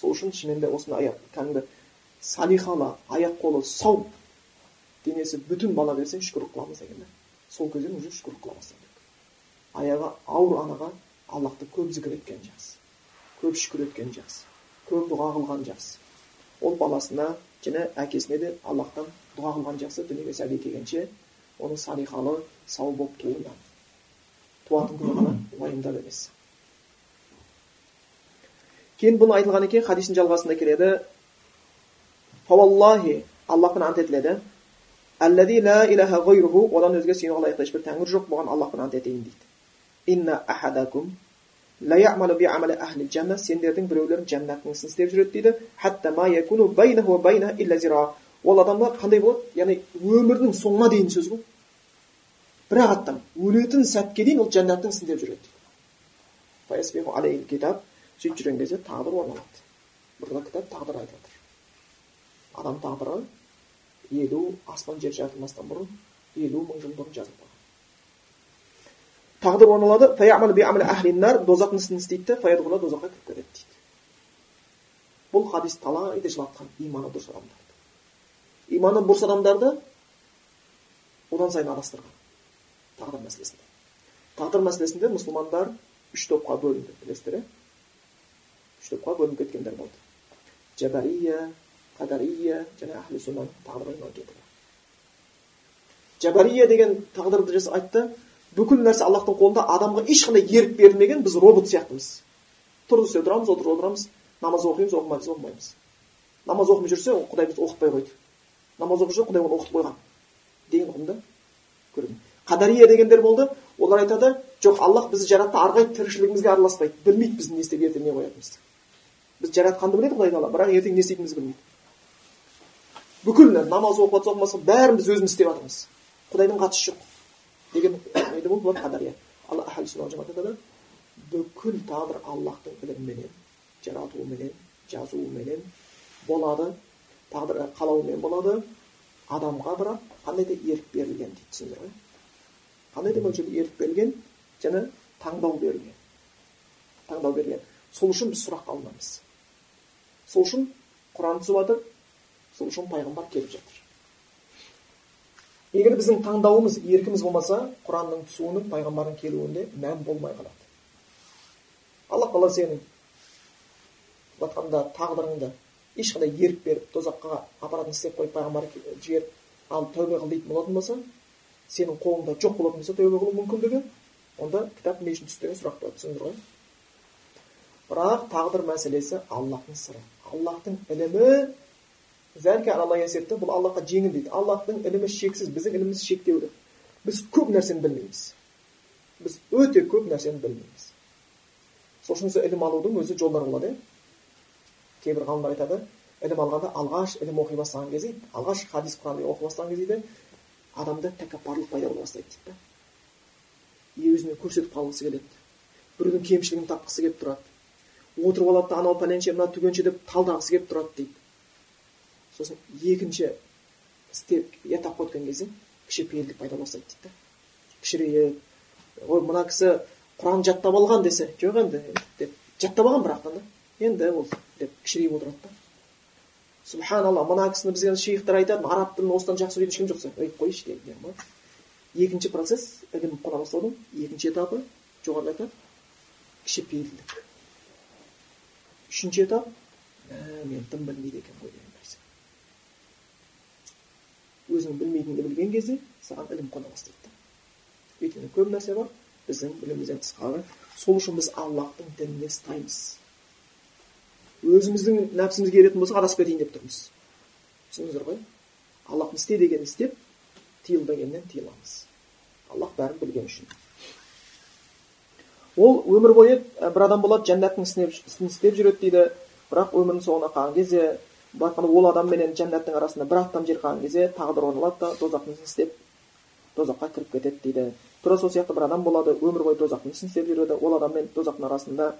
сол үшін шынымен де осындай аяқ кәдімгі салихалы аяқ қолы сау денесі бүтін бала берсең шүкірлік қыламыз деген да сол кезден уже шүкірлік қыла керек аяғы ауыр анаға аллахты көп зікір еткен жақсы көп шүкір еткен жақсы көп дұға қылған жақсы ол баласына және әкесіне де аллахтан дұға қылған жақсы дүниеге сәби келгенше оның салихалы сау болып тууына туатын күні ғана уайымдап емес кейін бұны айтылған екен хадистің жалғасында келеді. Аллахпен ант етіледі. Одан өзге сүйенуге лайықты ешбір тәңір жоқ бұған аллахпен ант етейін дейді. Сендердің біреулерің жәннаттың ісін істеп жүреді дейді. Ол адамдар қандай болады? Яғни өмірінің соңына дейін сөз ғой. Бір ақ аттан өлетін сәтке дейін ол жәннаттың ісін істеп жүреді сөйтіп жүрген кезде тағдыр орын алады burada кітап тағдыр айтып жатыр адам тағдыры елу аспан жер жаратылмастан бұрын елу мың жыл бұрын жазылып тағдыр орын дозақтың ісін істейді да дозаққа кіріп кетеді дейді бұл хадис талайды жылатқан иманы дұрыс адамдарды иманы бұрыс адамдарды одан сайын адастырған тағдыр мәселесінде тағдыр мәселесінде мұсылмандар үш топқа бөлінді білесіздер иә үш топқа бөлініп кеткендер болды жабария қадария және әхлі иман келтірген жабария деген тағдырды айтты бүкіл нәрсе аллахтың қолында адамға ешқандай ерік берілмеген біз робот сияқтымыз тұрды істеп тұрамыз отырып отырамыз намаз оқимыз оқымай оқымаймыз намаз оқымай жүрсе құдай бізді оқытпай қойды намаз оқып жүрсе құдай оны оқытып қойған деген ұғымды көрдім қадария дегендер болды олар айтады жоқ аллах бізді жаратты ары қарай тіршілігімізге араласпайды білмейді біздің не істеп ертең не қоятынымызды біз жаратқанды біледі құдай тағала бірақ ертең не істейтінімізді білмейді бүкіл намаз оқып жатса оқымаса бәрін біз өзіміз істеп жатырмыз құдайдың қатысы жоқ деген не болды бұлар қадария алла бүкіл тағдыр аллахтың іліміменен жаратуыменен жазуыменен болады тағдыр қалауымен болады адамға бірақ қандай да ерік берілген дейді түсіндіңіздер ғой қандай да мөлшерде ерік берілген және таңдау берілген таңдау берілген сол үшін біз сұраққа алынамыз сол үшін құран түсіп жатыр сол үшін пайғамбар келіп жатыр егер біздің таңдауымыз еркіміз болмаса құранның түсуінің пайғамбардың келуінде мән болмай қалады алла тағала сенің айтқанда тағдырыңды ешқандай ерік беріп тозаққа апаратын істеп қойып пайғамбар жіберіп ал тәубе қыл дейтін болатын болса сенің қолыңда жоқ болатын болса тәубе қылу мүмкіндігі онда кітап не үшін түсті деген сұрақ туады түсіндіңдер ғой. Бірақ тағдыр мәселесі аллахтың сыры. Аллахтың ілімі бұл аллахқа жеңіл дейді. Аллахтың ілімі шексіз біздің іліміміз шектеулі. Біз көп нәрсені білмейміз. Біз өте көп нәрсені білмейміз. Сол үшін ілім алудың өзі жолдары болады иә кейбір ғалымдар айтады ілім алғанда алғаш ілім оқи бастаған кезде алғаш хадис құранды оқи бастаған кезде адамда тәкаппарлық пайда бола бастайды дейді да өзіне көрсетіп қалғысы келеді. Біреудің кемшілігін тапқысы келіп тұрады. Отырып алады да анау пәленше мына түгенше деп талдағысы келіп тұрады дейді. Сосын екінші істеп я тапқа өткен кезде кішіпейілдік пайда бастайды дейді да кішірейіп ой мына кісі құран жаттап алған десе жоқ енді деп жаттап алған бірақтан да енді ол деп кішірейіп отырады да. Субханалла мына кісіні бізге шейхтар айтады араб тілін осыдан жақсы сөйлейтін ешкім жоқ ей қойшы деген екінші процесс ілім қона бастаудың екінші этапы жоғарыда айтады кішіпейілдік үшінші этап мә мен тым білмейді екенмін ғой деген нәрсе өзің білмейтініңді білген кезде саған ілім қона бастайды да өйткені көп нәрсе бар біздің білімімізден тысқары сол үшін біз аллахтың дініне ұстаймыз өзіміздің нәпсімізге еретін болсақ адасып кетейін деп тұрмыз. түсіндіңіздер ғой? Аллахтың істе дегенін істеп тыйыл дегеннен тыйыламыз аллах бәрін білген үшін. Ол өмір бойы бір адам болады жәннаттың ісін істеп жүреді дейді. Бірақ өмірінің соңына қалған кезде былай айтқанда ол адам менен жәннаттың арасында бір аттам жер қалған кезде тағдыр орналады да тозақтың ісін істеп тозаққа кіріп кетеді дейді. Тура сол сияқты бір адам болады өмір бойы тозақтың ісін істеп жүреді. Ол адам мен тозақтың арасында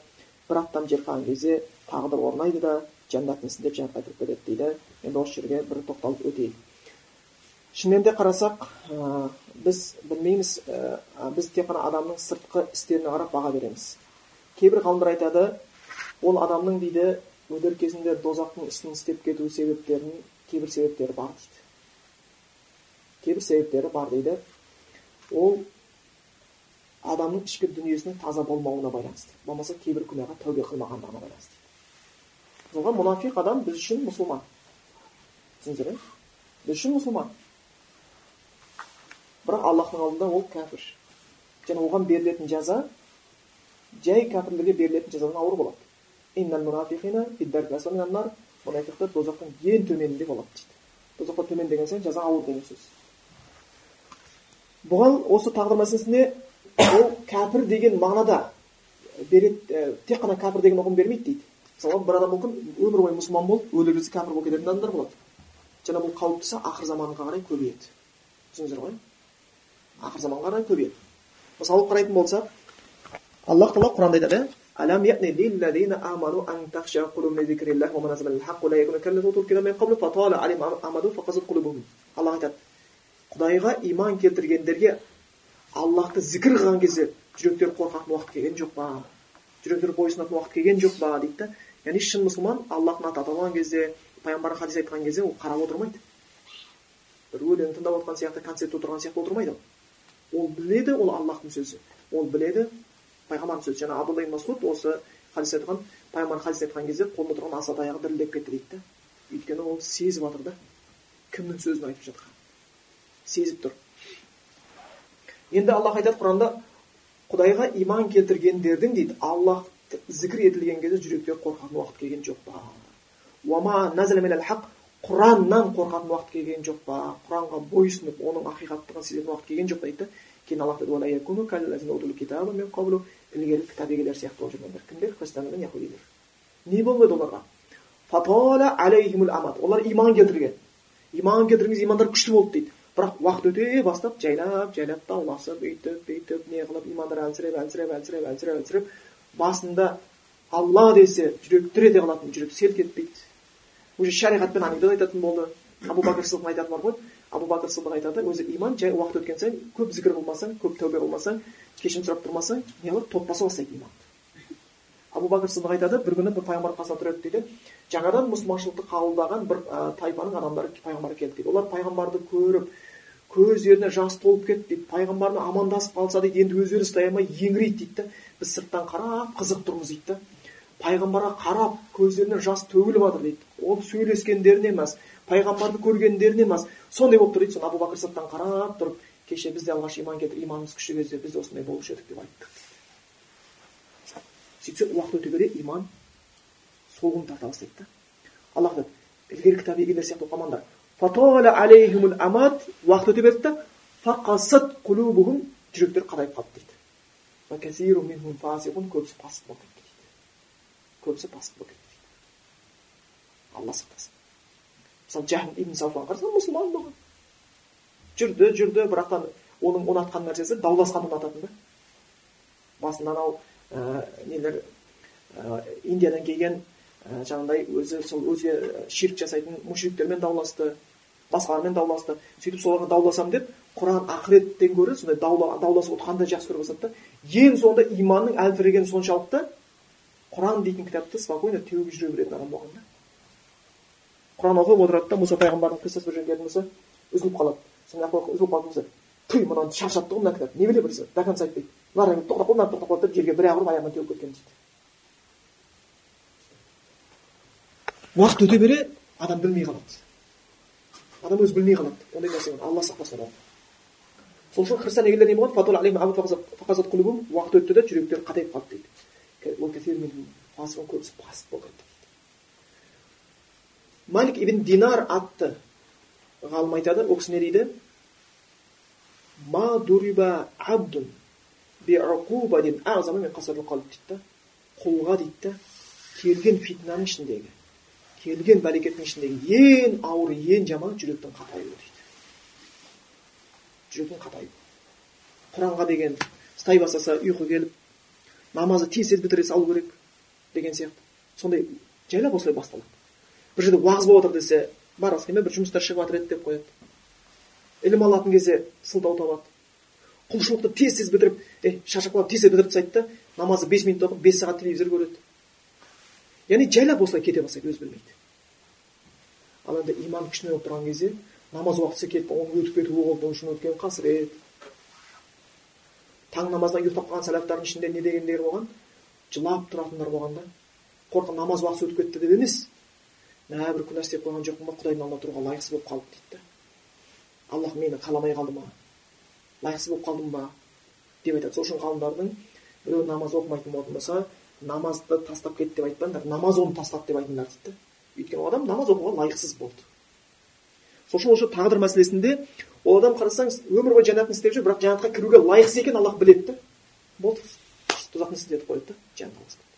бір аттам жер қалған кезде тағдыр орнайды да жәннаттың ісін деп жәннатқа кіріп кетеді дейді енді осы жерге бір тоқталып өтейік шынымен де қарасақ ә, біз білмейміз ә, біз тек қана адамның сыртқы істеріне қарап баға береміз кейбір ғалымдар айтады ол адамның дейді өлер кезінде дозақтың ісін істеп кету себептерінің кейбір себептері бар дейді кейбір себептері бар дейді ол адамның ішкі дүниесінің таза болмауына байланысты. Болмаса кейбір күнәға тәубе қылмағандығына байланысты. Мысалға мұнафиқ адам біз үшін мұсылман. Түсіндіңіздер ме біз үшін мұсылман. Бірақ аллахтың алдында ол кәпір. Және оған берілетін жаза жай кәпірлерге берілетін жазадан ауыр болады. Тозақтың ең төменінде болады дейді. Тозаққа төмен деген сайын жаза ауыр деген сөз. Бұған осы тағдыр мәселесінде ол кәпір деген мағынада береді тек қана кәпір деген ұғым бермейді дейді мысалы бір адам мүмкін өмір бойы мұсылман болып өлер кезде кәпір болып кететін адамдар болады және бұл қауіптісі ақыр заманға қарай көбейеді түсіндіңіздер ғой ақыр заманға қарай көбейеді мысалы қарайтын болсақ аллах тағала құранда айтады ألم يأن للذين آمنوا أن تخشع قلوبهم لذكر الله وما نزل الحق ولا يكون كالذين أوتوا الكتاب من قبل فطال عليهم أمد فقست قلوبهم аллах айтады құдайға иман келтіргендерге аллахты зікір қылған кезде жүректері қорқатын уақыт келген жоқ па? Жүректері бойұсынатын уақыт келген жоқ па дейді да яғни шын мұсылман аллахтың аты аталған кезде пайғамбар хадис айтқан кезде ол қарап отырмайды. Бір өлең тыңдап отырған сияқты концертте отырған сияқты отырмайды. Ол біледі ол аллахтың сөзі. Ол біледі пайғамбардың сөзі. Жаңа абдулла масуд осы хадис айтқан пайғамбар хадис айтқан кезде қолында тұрған аса таяғы дірілдеп кетті дейді да өйткені ол сезіп жатыр да кімнің сөзін айтып жатқанын. Сезіп тұр. Енді аллах айтады құранда құдайға иман келтіргендердің дейді. Аллах зікір етілген кезде жүректер қорқатын уақыт келген жоқ па? Құраннан қорқатын уақыт келген жоқ па? Құранға бойұсынып оның ақиқаттығын сезетін уақыт келген жоқ дейді. Кейін аллах ілгері кітап егелері сияқты болып жүргендер кімдер? Христиандар мен яхудилер. Не болып оларға? Олар иман келтірген. Иман келтірген кезде имандары күшті болды дейді. Бірақ уақыт өте бастап жайлап жайлап дауласып өйтіп бүйтіп не қылып имандары әлсіреп әлсіреп әлсіреп әлсіреп әлсіреп басында алла десе жүрек дір ете қалатын жүрек селк етпейді уже шариғатпен анекдот айтатын болды абу бәкір сыдық айтатын бар ғой абу бәкір сыдық айтады өзі иман жай уақыт өткен сайын көп зікір қылмасаң көп тәубе қылмасаң кешірім сұрап тұрмасаң не қылады тот баса бастайды иман абу бәкір сыдық айтады бір күні бір пайғамбар қасына тұр еді дейді жаңадан мұсылманшылықты қабылдаған бір ә, тайпаның адамдары пайғамбарға келді дейді олар пайғамбарды көріп көздеріне жас толып кетті дейді пайғамбармен амандасып қалса дейді. Енді өздері ұстай алмай еңірейді дейді да. Біз сырттан қарап қызық тұрмыз дейді да. Пайғамбарға қарап көздерінен жас төгіліп жатыр дейді. Ол сөйлескендеріне емес пайғамбарды көргендеріне емес. Сондай болып тұр дейді. Соны абу бәкір сырттан қарап тұрып кеше біз де алғаш иман келтіріп иманымыз күшті кезде біз де осындай болушы едік деп айттық сөйтсе уақыт өте бере иман солғын тарта бастайды да. Аллах айтады ілгері кітап егелер сияқты уақыт өте берді да қатайып қалды дейді көбісі фасық болып кетті дейді көбісі фасық болып кетті дейді алла сақтасын мысалы жахм ибн сауфан қарасаң мұсылман болған жүрді жүрді бірақтан оның ұнатқан нәрсесі дауласқанды ұнататын да басында анау ә, нелер ә, индиядан келген ә, жаңағыдай өзі сол өзге ширк жасайтын мушриктермен дауласты басқалармен дауласты. Сөйтіп соларға дауласамын деп құран ақыреттен гөрі сондай даула, дауласуды қандай жақсы көре бастады да. Ең соңында иманның әлсірегені соншалықты құран дейтін кітапты спокойно теуіп жүре беретін адам болған да. Құран оқып отырады да мұса пайғамбардың қиссасы бір жерге болса үзіліп қалады. Сондай үзіліп қалатын болса туй мынаны шаршатты ғой мына кітап не біле біресе до конца айтпайды мына тоқтап қал мынаны тоқтап қал деп жерге бір ақ ұрып аяғынан теуіп кеткен дейді. Уақыт өте бере адам білмей қалады. Адам өзі білмей қалады ондай нәрсе алла сақтасын одан сол үшін христиан егерлер не болған уақыт өтті да жүректері қатайып қалды дейді болып кетті дейді малик ибн динар атты ғалым айтады ол кісі не дейді құлға дейді да келген фитнаның ішіндегі келген бәлекеттің ішіндегі ең ауыр ең жаман жүректің қатаюы дейді жүректің қатаюы құранға деген ұстай бастаса ұйқы келіп намазды тез тез бітіре салу керек деген сияқты сондай жайлап осылай басталады бір жерде уағыз болып жатыр десе барғысы келмей бір жұмыстар шығып жатыр еді деп қояды ілім алатын кезде сылтау табады құлшылықты тез тез бітіріп е шаршап қалып тез тез бітіріп тастайды да намазды бес минутта оқып бес сағат телевизор көреді яғни жайлап осылай кете бастайды өзі білмейді ал енді иман күшіне болып тұрған кезде намаз уақыты келіп оның өтіп кетуі ол үшін өткен қасірет таң намаздан ұйықтап қалған сәлафтардың ішінде не дегендер болған жылап тұратындар болған да қорқып намаз уақыты өтіп кетті деп емес мә бір күнә істеп қойған жоқпын ба құдайдың алдында тұруға лайықсыз болып қалды дейді да аллах мені қаламай қалды ма лайықсыз болып қалдым ба деп айтады сол үшін ғалымдардың біреу намаз оқымайтын болатын болса намазды тастап кет деп айтпаңдар намаз оны тастады деп айтыңдар дейді. Өйткені ол адам намаз оқуға лайықсыз болды. Сол үшін осы тағдыр мәселесінде ол адам қарасаңыз өмір бойы жәннатын істеп жүр бірақ жәннатқа кіруге лайықсыз екенін аллах біледі да. Болды тозақтың істетіп қояды да? Жәннатқа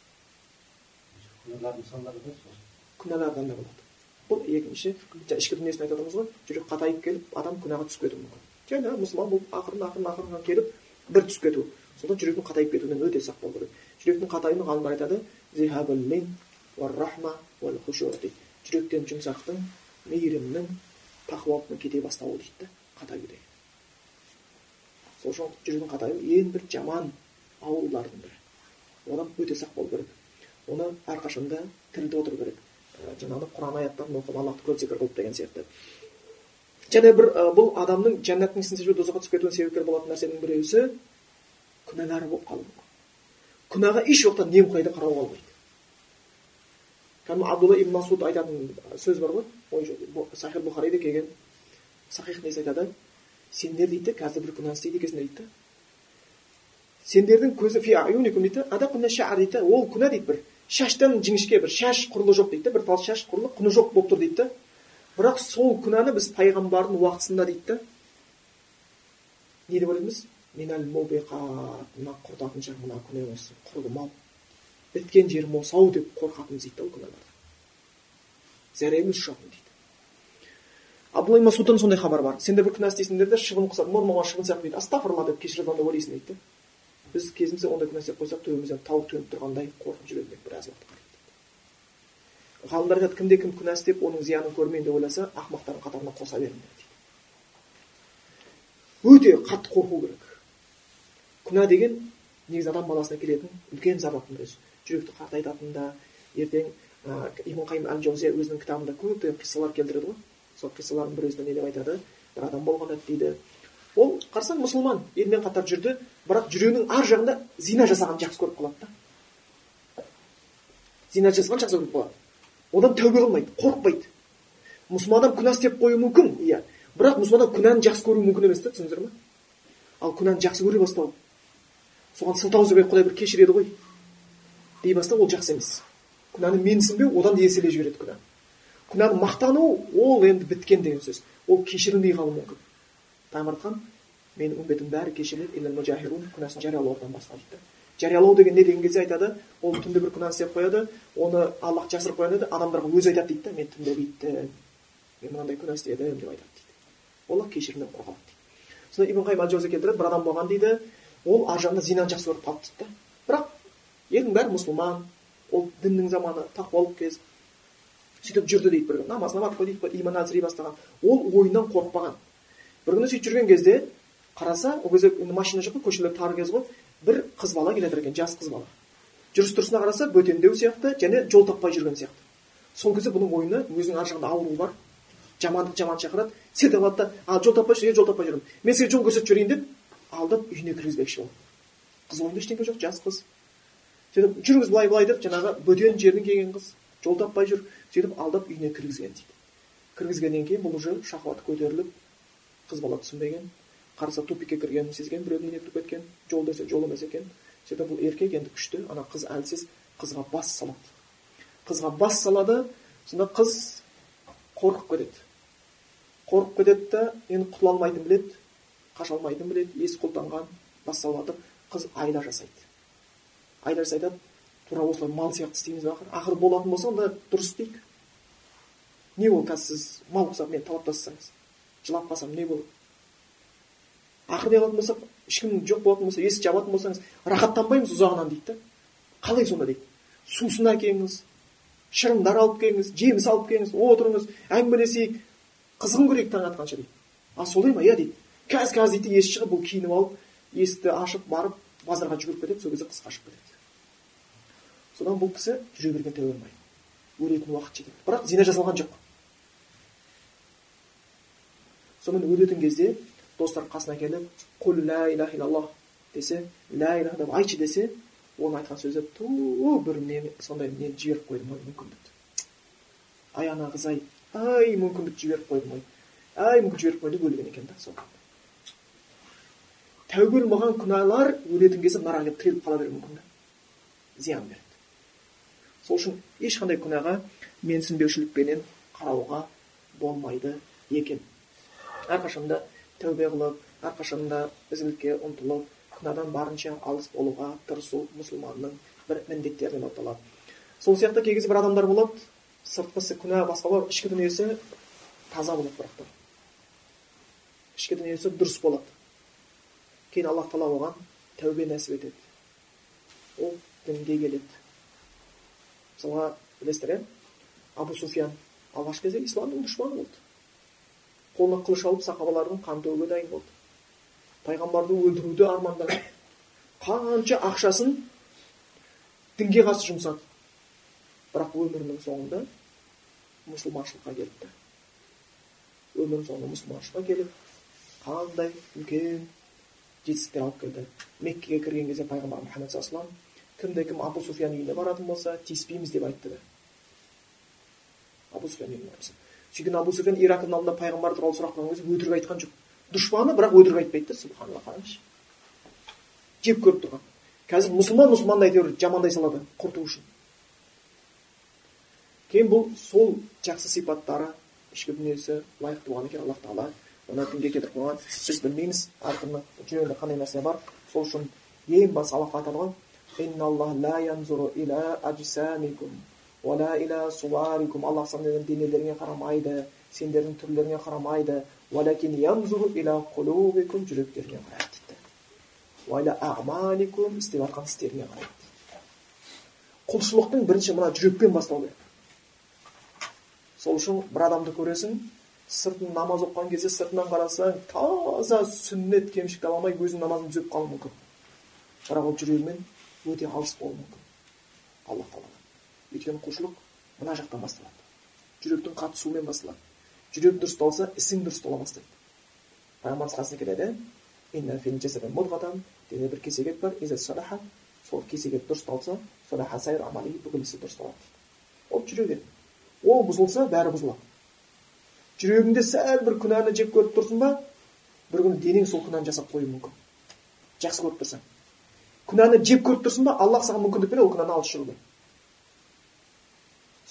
күнәлар қандай болады. Бұл екінші ішкі дүниесін айтып жатырмыз ғой. Жүрек қатайып келіп адам күнәға түсіп кетуі мүмкін. Жаңа мұсылман болып ақырын ақырын ақырын келіп бір түсіп кету. Сондықтан жүректің қатайып кетуінен өте сақ болу керек. Жүректің қатаюын ғалымдар айтады жүректен жұмсақтың мейірімнің тақуалықтың кете бастауы дейді да қатаю деген сол үшін жүректің қатаюы ең бір жаман аурулардың бірі. Одан өте сақ болу керек. Оны әрқашанда тірілтіп отыру керек. Жаңағы құран аяттарын оқып аллахты көп зікір қылып деген сияқты. Және бір бұл адамның жәннаттың ісін сезбей тозаққа түсіп кетуіне себепкер болатын нәрсенің біреусі күнәлары болып қалуы. Күнәға еш уақытта немқұрайды қарауға болмайды. Кәдімгі абдулла ибн масуд айтатын сөз бар ғой. Сахир бұхариде келген. Сахих несі айтады? Сендер дейді қазір бір күнә істейді екенсіңдер дейді сендердің көзі дейді ол күнә дейді бір. Шаштан жіңішке бір. Шаш құрлы жоқ дейді бір тал шаш құрлы құны жоқ болып тұр дейді бірақ сол күнәні біз пайғамбардың уақытысында дейді да не деп ойлаймыз? Минал мына құртатын жер мына күнә осы құрдым ау біткен жерім осы ау деп қорқатынбыз дейді да ол күнәлардан зәреміз ұшатын дейді абдулла масудтан сондай хабар бар сендер бір күнә істейсіңдер де шыбын құсап мұрныңа шыбын сияқты дейді деп кешіріп деп ойлайсың дейді біз кезінде ондай күнә істеп қойсақ төбемізден тауық төніп тұрғандай қорқып жүретін едік біраз уақытқа ғалымдар айтады кімде кім күнә істеп оның зиянын көрмейін деп ойласа ақымақтардың қатарына қоса беріңдер дейді өте қатты қорқу керек күнә деген негізі адам баласына келетін үлкен зардаптың өзі жүректі қартайтатын да ертең ибн қайым әл жаузия өзінің кітабында көптеген қиссалар келтіреді ғой. Сол қиссалардың бірісінде не деп айтады? Бір адам болған еді дейді. Ол қарасаң мұсылман елмен қатар жүрді бірақ жүрегінің ар жағында зина жасағанды жақсы көріп қалады да. Зина жасағанды жақсы көріп қалады. Одан тәубе қылмайды қорықпайды. Мұсылман адам күнә істеп қоюы мүмкін иә. Бірақ мұсылман адам күнәні жақсы көруі мүмкін емес та түсіндіңіздер ма ал күнәні жақсы көре бастау соған сылтау іздеп құдай бір кешіреді ғой. Дей бастау ол жақсы емес. Күнәні менсінбеу одан да еселей жібереді күнә. Күнәні мақтану ол енді біткен деген сөз. Ол кешірілмей қалуы мүмкін. Айтқан менің үмбетім бәрі кешіріледі. Күнәсін жариялаудан басқа дейді. Жариялау деген не деген кезде айтады? Ол түнде бір күнә істеп қояды оны аллах жасырып қояды дейді адамдарға өзі айтады дейді да. Мен түнде бүйттім мен мынандай күнә істедім деп айтады дейді. Олар кешірімнен қорқады дейді. Сонда ибн қайым әл келтіреді бір адам болған дейді ол ар жағында зинаны жақсы көріп қалды дейді да бірақ елдің бәрі мұсылман ол діннің заманы тақуалық кез сөйтіп жүрді дейді бір күні. Намаз намаз қой дейді иманы әлсірей бастаған. Ол ойынан қорықпаған. Бір күні сөйтіп жүрген кезде қараса ол кезде машина жоқ қой көшелер тар кез ғой бір қыз бала келе жатыр екен жас қыз бала. Жүріс тұрысына қараса бөтендеу сияқты және жол таппай жүрген сияқты. Сол кезде бұның ойына өзінің ар жағында ауру бар. Жамандық жаман шақырады. Селт алады да а жол таппай жүр жол таппай жүрмін мен сізге жол көрсетіп жіберейін деп алдап үйіне кіргізбекші болды қыз ойында ештеңе жоқ жас қыз сөйтіп жүріңіз былай былай деп жаңағы бөтен жерден келген қыз жол таппай жүр сөйтіп алдап үйіне кіргізген дейді кіргізгеннен кейін бұл уже шахваты көтеріліп қыз бала түсінбеген қараса тупикке кіргенін сезген біреудің үйіне кіріп кеткен жол десе жол емес екен сөйтіп бұл еркек енді күшті ана қыз әлсіз қызға бас салады қызға бас салады сонда қыз қорқып кетеді қорқып кетеді да енді құтыла алмайтынын біледі қаша алмайтынын біледі есі құлтанған бас салып жатыр қыз айла жасайды. Айла жасайды. Тура осылай мал сияқты істейміз ба ақыры болатын болса онда дұрыс істейік. Не ол қазір сіз мал құсап мені талап тастасаңыз жылап қалсам не болады? Ақыры не қылатын болсақ ешкім жоқ болатын болса есік жабатын болсаңыз рахаттанбаймыз ұзағынан дейді да. Қалай сонда дейді? Сусын әкеліңіз шырындар алып келіңіз жеміс алып келіңіз отырыңыз әңгімелесейік. Қызығын көрейік таң атқанша дейді. А солай ма? Иә дейді. Қазір қазір дейді есі шығып бұл киініп алып есікті ашып барып базарға жүгіріп кетеді сол кезде қыз қашып кетеді. Содан бұл кісі жүре берген тәуір болмай өлетін уақыт жетеді. Бірақ зина жасалған жоқ. Сонымен өлетін кезде достар қасына келіп құл лә иляха иллаллах десе лә иляха деп айтшы десе оның айтқан сөзі ту бір не сондай нені жіберіп қойдым ой мүмкіндікті ай ана қыз ай ай мүмкіндік жіберіп қойдым ой ай мүмкін жіберіп қойдым өлген екен да сол. Тәубе болмаған күнәлар өлетін кезде мына келіп тіреліп қала беруі мүмкін да зиян береді сол үшін ешқандай күнәға менсінбеушілікпенен қарауға болмайды екен әрқашанда тәубе қылып әрқашанда ізгілікке ұмтылып күнәдан барынша алыс болуға тырысу мұсылманның бір міндеттерінен болып сол сияқты кей бір адамдар болады сыртқысы күнә басқа болады ішкі дүниесі таза болады бірақ та ішкі дүниесі дұрыс болады кейін аллах тағала оған тәубе нәсіп етеді ол дінге келеді мысалға білесіздер иә абу суфиян алғашқы кезде исламның дұшпаны болды қолына қылыш алып сахабалардың қан төгуге дайын болды пайғамбарды өлтіруді армандады қанша ақшасын дінге қарсы жұмсады бірақ өмірінің соңында мұсылманшылыққа келіпті өмірінің соңында мұсылманшылыққа келіп қандай үлкен жетістіктер алып келді меккеге кірген кезде пайғамбар мұхаммад саллаллаху кімде кім абу суфиян үйіне баратын болса тиіспейміз деп айтты да. Абу суфиян үйіне барса абу суфиян ирактың алдында пайғамбар туралы сұрақ қойған кезде өтірік айтқан жоқ. Дұшпаны бірақ өтірік айтпайды да субханалла қараңызшы. Жеп көріп тұрған. Қазір мұсылман мұсылманды әйтеуір жамандай салады құрту үшін. Кейін бұл сол жақсы сипаттары ішкі дүниесі лайықты болған екен аллах тағала. Оны дінге кетіріп қойған біз білмейміз әркімнің жүрегінде қандай нәрсе бар сол үшін ең басты аллах айтады ғой аллах сендердің денелеріңе қарамайды сендердің түрлеріңе қарамайды жүректеріңе қарайды дейді істеп жатқан істеріңе қарайды құлшылықтың бірінші мына жүрекпен бастау керек сол үшін бір адамды көресің сыртын намаз оқыған кезде сыртынан қарасаң таза сүннет кемшілік таба алмай өзінің намазын түзеп қалуы мүмкін. Бірақ ол жүрегімен өте алыс болуы мүмкін. Алла тағала. Өйткені құлшылық мына жақтан басталады. Жүректің қатысуымен басталады. Жүрек дұрысталса ісің дұрыстала бастайды. Пайғамбарымыз қасына келеді. Дене бір кесек ет бар сол кесек ет дұрысталса бүкіл ісі дұрысталады ол жүрек ол бұзылса бәрі бұзылады. Жүрегіңде сәл бір күнәні жеп көріп тұрсың ба? бір күні денең сол күнәні жасап қоюы мүмкін. Жақсы көріп тұрсаң. Күнәні жеп көріп тұрсың ба? Аллах саған мүмкіндік береді ол күнәні алыс жүруге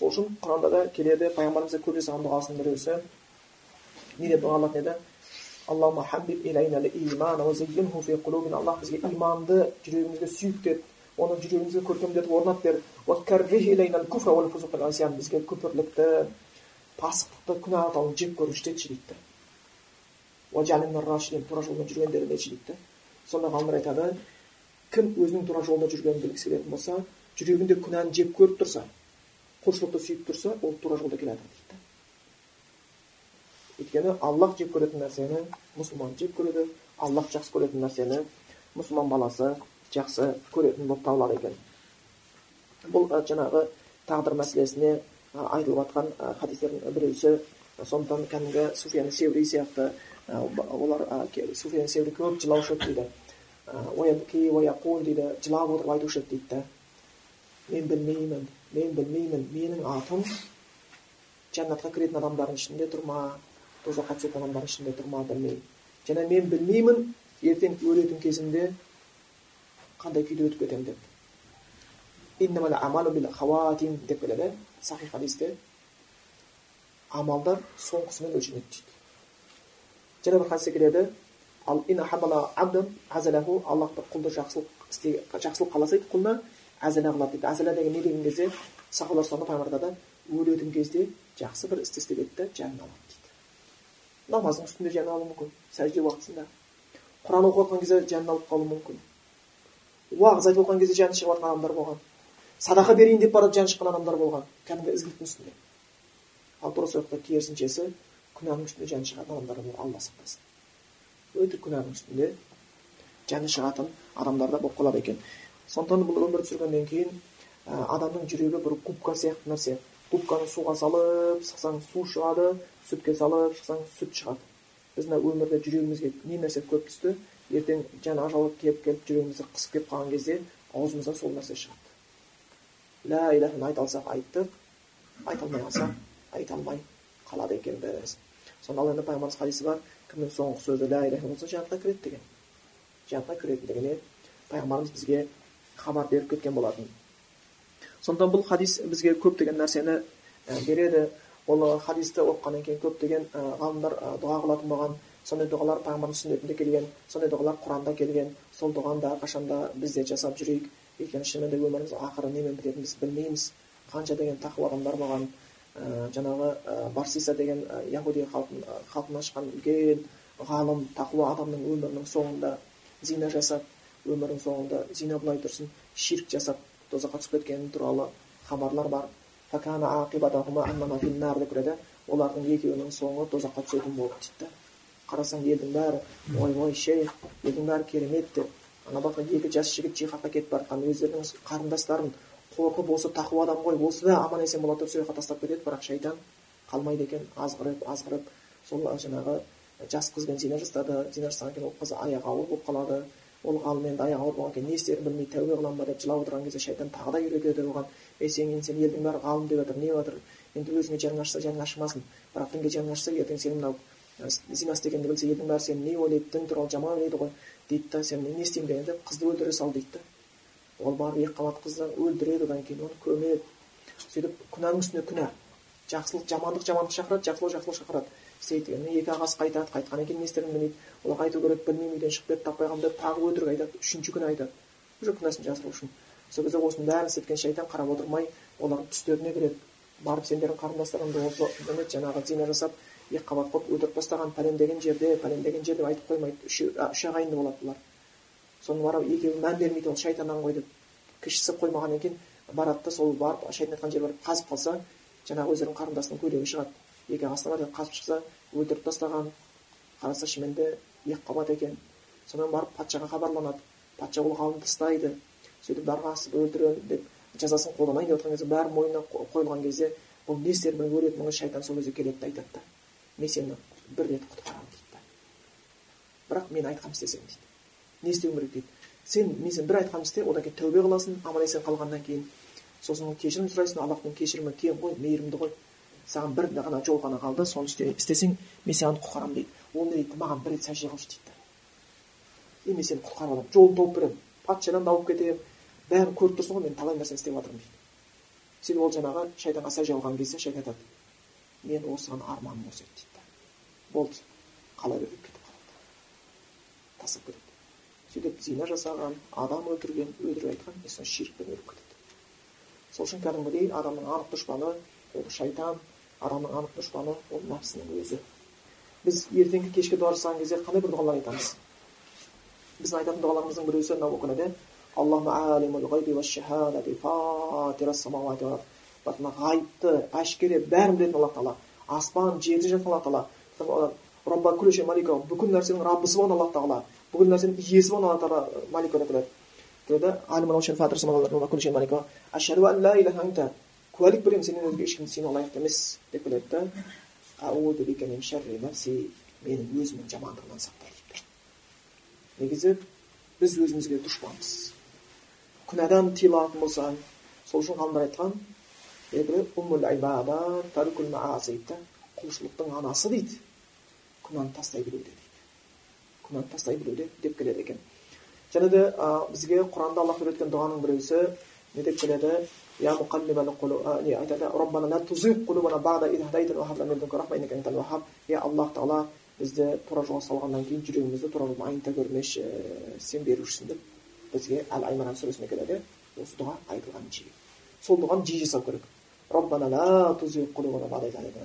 сол үшін құранда да келеді пайғамбарымыз көп жасаған дұғасының біреусі не деп дұға қылатын еді аллах бізге иманды жүрегімізге сүйікті ет оны жүрегімізге көркемдетіп орнатып бер бізге күпірлікті пасықтықты күнә атауын жек көргіш етші дейді тура жолда жүргендерін етші дейді сонда ғалымдар айтады кім өзінің тура жолда жүргенін білгісі келетін болса жүрегінде күнәні жеп көріп тұрса құлшылықты сүйіп тұрса ол тура жолда келе жатыр дейді өйткені аллах жек көретін нәрсені мұсылман жек көреді аллах жақсы көретін нәрсені мұсылман баласы жақсы көретін болып табылады екен. Бұл жаңағы тағдыр мәселесіне айтылып жатқан хадистердің біреусі сондықтан кәдімгі суфиян севри сияқты олар суфиян севри көп жылаушы еді дейді. Дейді. Жылап отырып айтушы еді дейді мен білмеймін мен білмеймін менің атым жәннатқа кіретін адамдардың ішінде тұр ма тозаққа түсетін адамдардың ішінде тұр ма білмеймін және мен білмеймін ертең өлетін кезімде қандай күйде өтіп кетемін деп. Деп келеді. Сахи хадисте амалдар соңғысымен өлшенеді дейді және бір хадисте келеді ал бір құлды жақсылық жақсылық қаласа дейді құлына әзәлә қылады дейді әзәлә деген не деген кезде сахабалар пайғамбар айтады өлетін кезде жақсы бір істі істеп еді да жанын алады дейді намаздың үстінде жанын алуы мүмкін сәжде уақытысында құран оқып жатқан кезде жанын алып қалуы мүмкін уағыз айтып отырған кезде жаны шығып жатқан адамдар болған садақа берейін деп барып жаны шыққан адамдар болған. Кәдімгі ізгіліктің үстінде. Ал дұрыс уақытта керісіншесі күнәнің үстінде жаны шығатын адамдар бар алла сақтасын өтірік күнәнің үстінде жаны шығатын адамдар да болып қалады екен. Сондықтан бұл өмірді сүргеннен кейін адамның жүрегі бір губка сияқты нәрсе. Губканы суға салып шықсаң су шығады сүтке салып шықсаң сүт шығады. Біз мына өмірде жүрегімізге не нәрсе көп түсті ертең жаңа ажал келіп келіп жүрегімізді қысып келіп қалған кезде аузымыздан сол нәрсе шығады. Лә иляханы айта алсақ айттық айта алмай қалсақ айта алмай қалады екенбіз сонда ал енді пайғамбарымыз хадисі бар кімнің соңғы сөзі лә иляха болса жәннатқа кіреді деген жәннатқа кіретіндігіне пайғамбарымыз бізге хабар беріп кеткен болатын сондықтан бұл хадис бізге көптеген нәрсені береді ол хадисті оқығаннан кейін көптеген ғалымдар дұға қылатын болған сондай дұғалар пайғамбардың сүннетінде келген сондай дұғалар құранда келген сол дұғаны да әрқашанда біз де жасап жүрейік өйткені шынымен де өміріміз ақыры немен бітетінін біз білмейміз. Қанша деген тақуа адамдар болған ә, жаңағы ә, барсиса деген ә, яхуди халқын халқын ашқан үлкен ғалым тақуа адамның өмірінің соңында зина жасап өмірінің соңында зина былай тұрсын ширк жасап тозаққа түсіп кеткені туралы хабарлар бар. Деп келеді олардың екеуінің соңы тозаққа түсетін болды дейді да қарасаң елдің бәрі ойбой шейх елдің бәрі керемет деп. Ана жақта екі жас жігіт жихадқа кетіп бара жатқан өздерінің қарындастарын қорқып осы тақуа адам ғой осы да аман есен бола тұрып сол жаққа тастап кетеді бірақ шайтан қалмайды екен азғырып азғырып. Сол жаңағы жас қызбен зина жасады зина жасағаннан кейін ол қыз аяғы ауыр болып қалады. Ол ғалым енді аяғы ауыр болғаннан кейін не істерін білмей тәубе қыламын ба деп жылап отырған кезде шайтан тағы да үйретеді оған. Ей сен енді сен елдің бәрі ғалым деп жатыр не жатыр? Енді өзіңе жаның ашса жаның ашымасын. Бірақ дінге жаның ашса ертең сен мынау істегенді білсе елдің бәрі сені не ойлайды дін туралы жаман ойлайды ғой дейді да сен не істеймін дегенде қызды өлтіре сал дейді да. Ол барып екі қабат қызды өлтіреді одан кейін оны көмеді. Сөйтіп күнәнің үстіне күнә. Жақсылық жамандық жамандық шақырады жақсылық жақсылық шақырады. Істейді екі ағасы қайтады қайтқаннан кейін не істерін білмейді. Олар қайту керек білмеймін үйден шығып кетті таппай қалдым деп тағы өтірік айтады. Үшінші күні айтады. Уже күнәсін жасыру үшін. Сол кезде осының бәрін істеткен шайтан қарап отырмай олардың түстеріне кіреді. Барып сендердің қарындастарыңды осы жаңағы зина жасап екі қабат қылып өлтіріп тастаған пәлендеген жерде пәлендеген жерде айтып қоймайды үш ағайынды болады бұлар соны барып екеуі мән бермейді ол шайтаннан ғой деп кішісі қоймағаннан кейін барады да сол барып шайтан айтқан жерге барып қазып қалса жаңағы өздерінің қарындасының көйлегі шығады. Екі ағасына бар қазып шықса өлтіріп тастаған қараса шынымен де екі қабат екен. Сонымен барып патшаға хабарланады. Патша ол ғалымды ұстайды сөйтіп дарға асып өлтіремін деп жазасын қолданайын деп отырған кезде бәрі мойнына қойылған кезде бұл не істер өлетініңіз шайтан сол кезде келеді да айтады. да мен сені бір рет құтқарамын дейді бірақ мен айтқанымды істесең дейді. Не істеуім керек дейді. Сен мен сен бір айтқанымды істе одан кейін тәубе қыласың аман есен қалғаннан кейін. Сосын кешірім сұрайсың аллахтың кешірімі кең ғой мейірімді ғой. Саған бір ғана жол ғана қалды соны істесең мен саған құтқарамын дейді. Ол не дейді? Маған бір рет сәжде қылшы дейді и мен сені құтқарып аламын жолын тауып беремін патшадан да ауып кетемін бәрін көріп тұрсың ғой мен талай нәрсені істеп жатырмын дейді. Сөйтіп ол жаңағы шайтанға сәжде қылған кезде шайтан айтады мен осыған арманым осы еді дейді. Болды қала бер деп кетіп қалады тастап кетеді сөйтіп зина жасаған адам өлтірген өтірік айтқан и соны ширкпен өліп кетеді сол үшін кәдімгідей адамның анық дұшпаны ол шайтан адамның анық дұшпаны ол нәпсінің өзі. Біз ертеңгі кешке дұға жасаған кезде қандай бір дұғалар айтамыз? Біздің айтатын дұғаларымыздың біреусі мынау оқиды ғайыпты әшкере бәрін білетін алла тағала. Аспан жерде жатқан алла тағала. Бүкіл нәрсенің раббысы болған алла тағала бүкіл нәрсенің иесі болған алла тағала малик деді куәлік беремін сенен өзге ешкім сенуге лайықты емес деп келеді да менің өзімнің жамандығымнан сақта дейді негізі біз өзімізге дұшпанбыз. Күнәдан тыйылатын болсаң сол үшін ғалымдар айтқан құлшылықтың анасы дейді күнәні тастай білуде дейді күнәні тастай білуде деп келеді екен және де бізге құранда аллах үйреткен дұғаның біреусі не деп келеді يا مقلب القلوب ربنا لا تزغ قلوبنا بعد إذ هديتنا وهب لنا من لدنك رحمة إنك أنت الوهاب يا الله تعالى бізді тура жолға салғаннан кейін жүрегімізді тура жолдан айныта көрмеші сен берушісің деп бізге әл аймаран сүресінде келеді осы дұға айтылған жиі сол дұғаны жиі жасау керек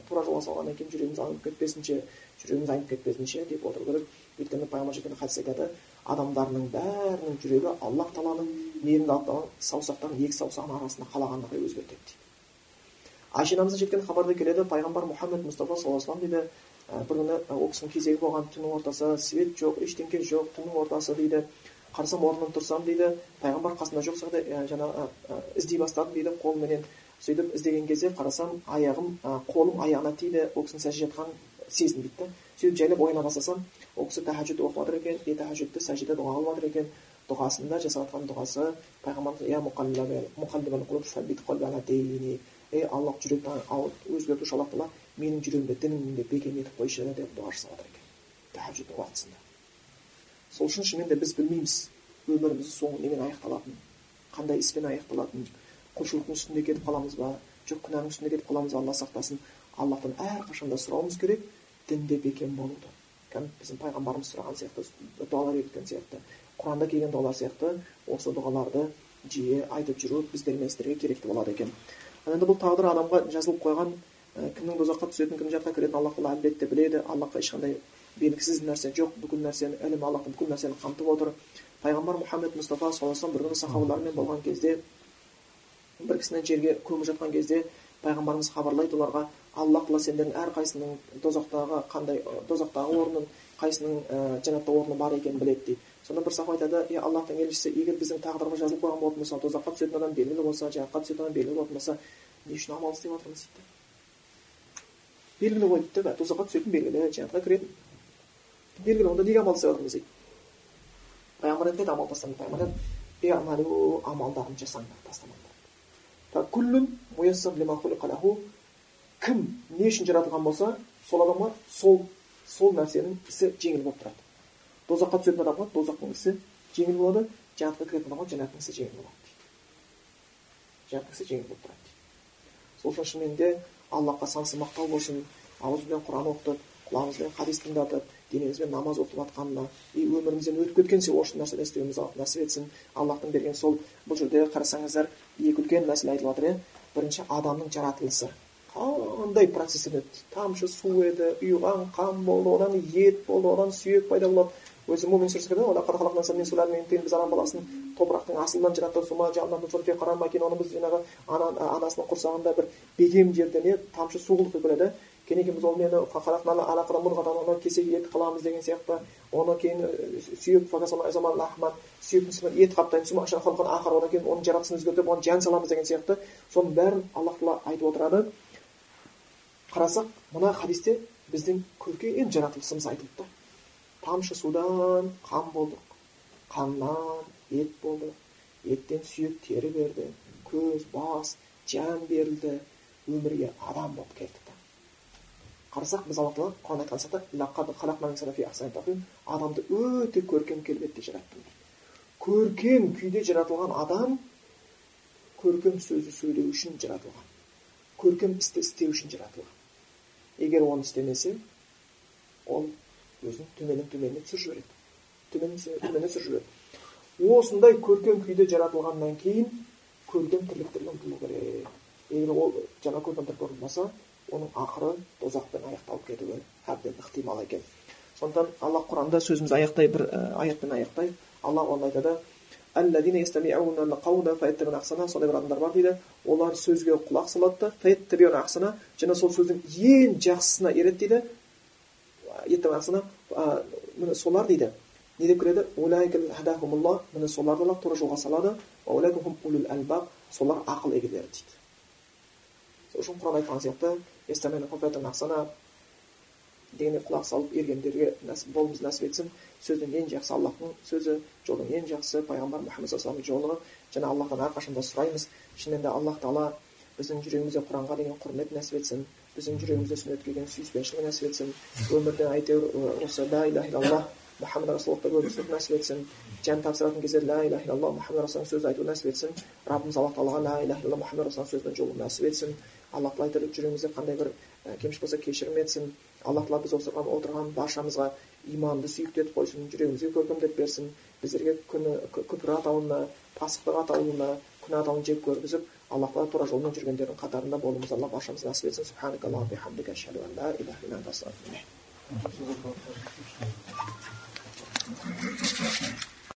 тура жолға салғаннан кейін жүрегіміз айнып кетпесінші жүрегіміз айнып кетпесінші деп отыру керек өйткені пайғамбар жеткен хадис айтады адамдардың бәрінің жүрегі аллах тағаланың мейірімді саусақтардың екі саусағының арасында қалағандығын өзгертеді дейді айша анамыздан жеткен хабарда келеді пайғамбар мұхаммед мұстафа саллаллаху алейhi дейді бір күні ол кісінің кезегі болған түннің ортасы свет жоқ ештеңке жоқ түннің ортасы дейді қарасам орнымнан тұрсам дейді пайғамбар қасымда жоқ жаңағы іздей бастадым дейді қолыменен сөйтіп іздеген кезде қарасам аяғым қолым аяғына тиді ол кісінің сәжде жатқанын сездім дейді да сөйтіп жайлап ояна бастасам ол кісі тәхажүд оқып жатыр екен. И тәхажүдті сәжде дұға қылып жатыр екен. Дұғасында жасап жатқан дұғасы пайғамбарымыз ей аллах жүректі өзгертуші аллах тағала менің жүрегімді дініңде бекем етіп қойшы деп дұға жасап жатыр екен тәхажүд уақытысында. Сол үшін шынымен де біз білмейміз өміріміздің соңы немен аяқталатынын қандай іспен аяқталатынын құлшылықтың үстінде кетіп қаламыз ба жоқ күнәнің үстінде кетіп қаламыз ба алла сақтасын аллахтан әрқашанда сұрауымыз керек дінде бекем болуды кәдімгі біздің пайғамбарымыз сұраған сияқты дұғалар үйреткен сияқты құранда келген дұғалар сияқты осы дұғаларды жиі айтып жүру біздер мен сіздерге керекті болады екен енді бұл тағдыр адамға жазылып қойған кімнің тозаққа түсетінін кімнің жаққа кіретінін алла тағала әлбетте біледі аллахқа ешқандай белгісіз нәрсе жоқ бүкіл нәрсені ілім аллах бүкіл нәрсені қамтып отыр пайғамбар мұхаммед мұстафа саллаллаху алейhi бір күні сахабалармен болған кезде бір кісіні жерге көміп жатқан кезде пайғамбарымыз хабарлайды оларға алла тағала сендердің әрқайсының тозақтағы қандай тозақтағы орнын қайсының ә, жәннатта орны бар екенін біледі дейді. Сонда бір сахаба айтады е аллахтың елшісі егер біздің тағдырымыз жазылып қойған болатын болса тозаққа түсетін адам белгілі болса жәннатқа түсетін адам белгілі болатын болса не үшін амал істеп жатырмыз дейді. Белгілі ғой дейді да тозаққа түсетін белгілі жәннатқа кіретін. Белгілі онда неге амал істеп жатырмыз дейді. Пайғамбар айтады амал тастаңдар пайғамбар айтады амалдарын жасаңдар тастамаңдар кім не үшін жаратылған болса сол адамға сол сол нәрсенің ісі жеңіл болып тұрады тозаққа түсетін адамға тозақтың ісі жеңіл болады жәннатқа кіретін адамға жәннаттың ісі жеңіл болады дейді жәннаттың ісі жеңіл болып тұрады дейді сол үшін шынымен де аллахқа сансыз мақтау болсын ауызбен құран оқытып құлағымызбен хадис тыңдатып денемізбен намаз оқып жатқанына и өмірімізден өтіп кеткен осы нәрсені істеуімізді нәсіп етсін аллахтың берген сол бұл жерде қарасаңыздар екі үлкен мәселе айтылып жатыр иә. Бірінші адамның жаратылысы. Қандай процесстен өтті тамшы су еді ұйыған қан болды одан ет болды одан сүйек пайда болады. Өзі мумин сүресінде біз адам баласын топырақтың астынан жараттық оны біз жаңағы анасының құрсағында бір бекем жерде не тамшы су деп ойлайды. Кейін екеуміз ол мені кесек ет қыламыз деген сияқты оны кейін сүйек сүйектің ет қаптаймыз одан кейін оның жартысын өзгертіп оған жан саламыз деген сияқты соның бәрін аллах тағала айтып отырады қарасақ мына хадисте біздің көркем жаратылысымыз айтылды тамшы судан қан болдық қаннан ет болды еттен сүйек тері берді көз бас жан берілді өмірге адам болып келдік қарасақ біз алла тағала құранда айтқан адамды өте көркем келбетте жараттым көркем күйде жаратылған адам көркем сөзді сөйлеу үшін жаратылған. Көркем істі істеу үшін жаратылған. Егер оны істемесе ол өзін төменнен төменіне түсіріп жібереді. Төменнен түсіріп жібереді. Осындай көркем күйде жаратылғаннан кейін көркем тірліктерге ұмтылу керек. Егер ол жаңа көркем тірлікке ұмтылмаса оның ақыры тозақпен аяқталып кетуі әбден ықтимал екен. Сондықтан алла құранда сөзімізді аяқтай бір аятпен аяқтайық алла оны айтады сондай бір адамдар бар дейді. Олар сөзге құлақ салады да және сол сөздің ең жақсысына ереді дейді. Міне солар дейді. Не деп кіреді міне соларды алла тура жолға салады. Солар ақыл егелері дейді. Сол үшін құран айтқан сияқты дегенге құлақ салып ергендерге болуымыз нәсіп етсін. Сөздің ең жақсы аллахтың сөзі жолдың ең жақсысы пайғамбар мұхаммад саллаллаху жолы және аллахтан әрқашанда сұраймыз. Шынымен де аллах тағала біздің жүрегімізде құранға деген құрмет нәсіп етсін. Біздің жүрегімізде сүннетке деген сүйіспеншілік нәсіп етсін. Өмірде әйтеуір осы ла иляха илаллах мұхаммад расулаллахты өмір сүруді нәсіп етсін. Жан тапсыратын кезде ла иляха илаллах мұхаммад расулаллахтың сөзін айтуды нәсіп етсін. Раббымыз алла тағалаға ла иляха илаллах мұхаммад расулаллахтың сөзбен жолу нәсіп етсін. Алла тағала айтады жүрегімізде қандай бір кемшілік болса кешірім етсін алла тағала біз отырған отырған баршамызға иманды сүйікті етіп қойсын жүрегімізге көркемдеп берсін. Біздерге күні күпір атауына пасықтық атаулына күнә атауын жек көргізіп аллахқа тура жолмен жүргендердің қатарында болуымызды алла баршамызға нәсіп етсін.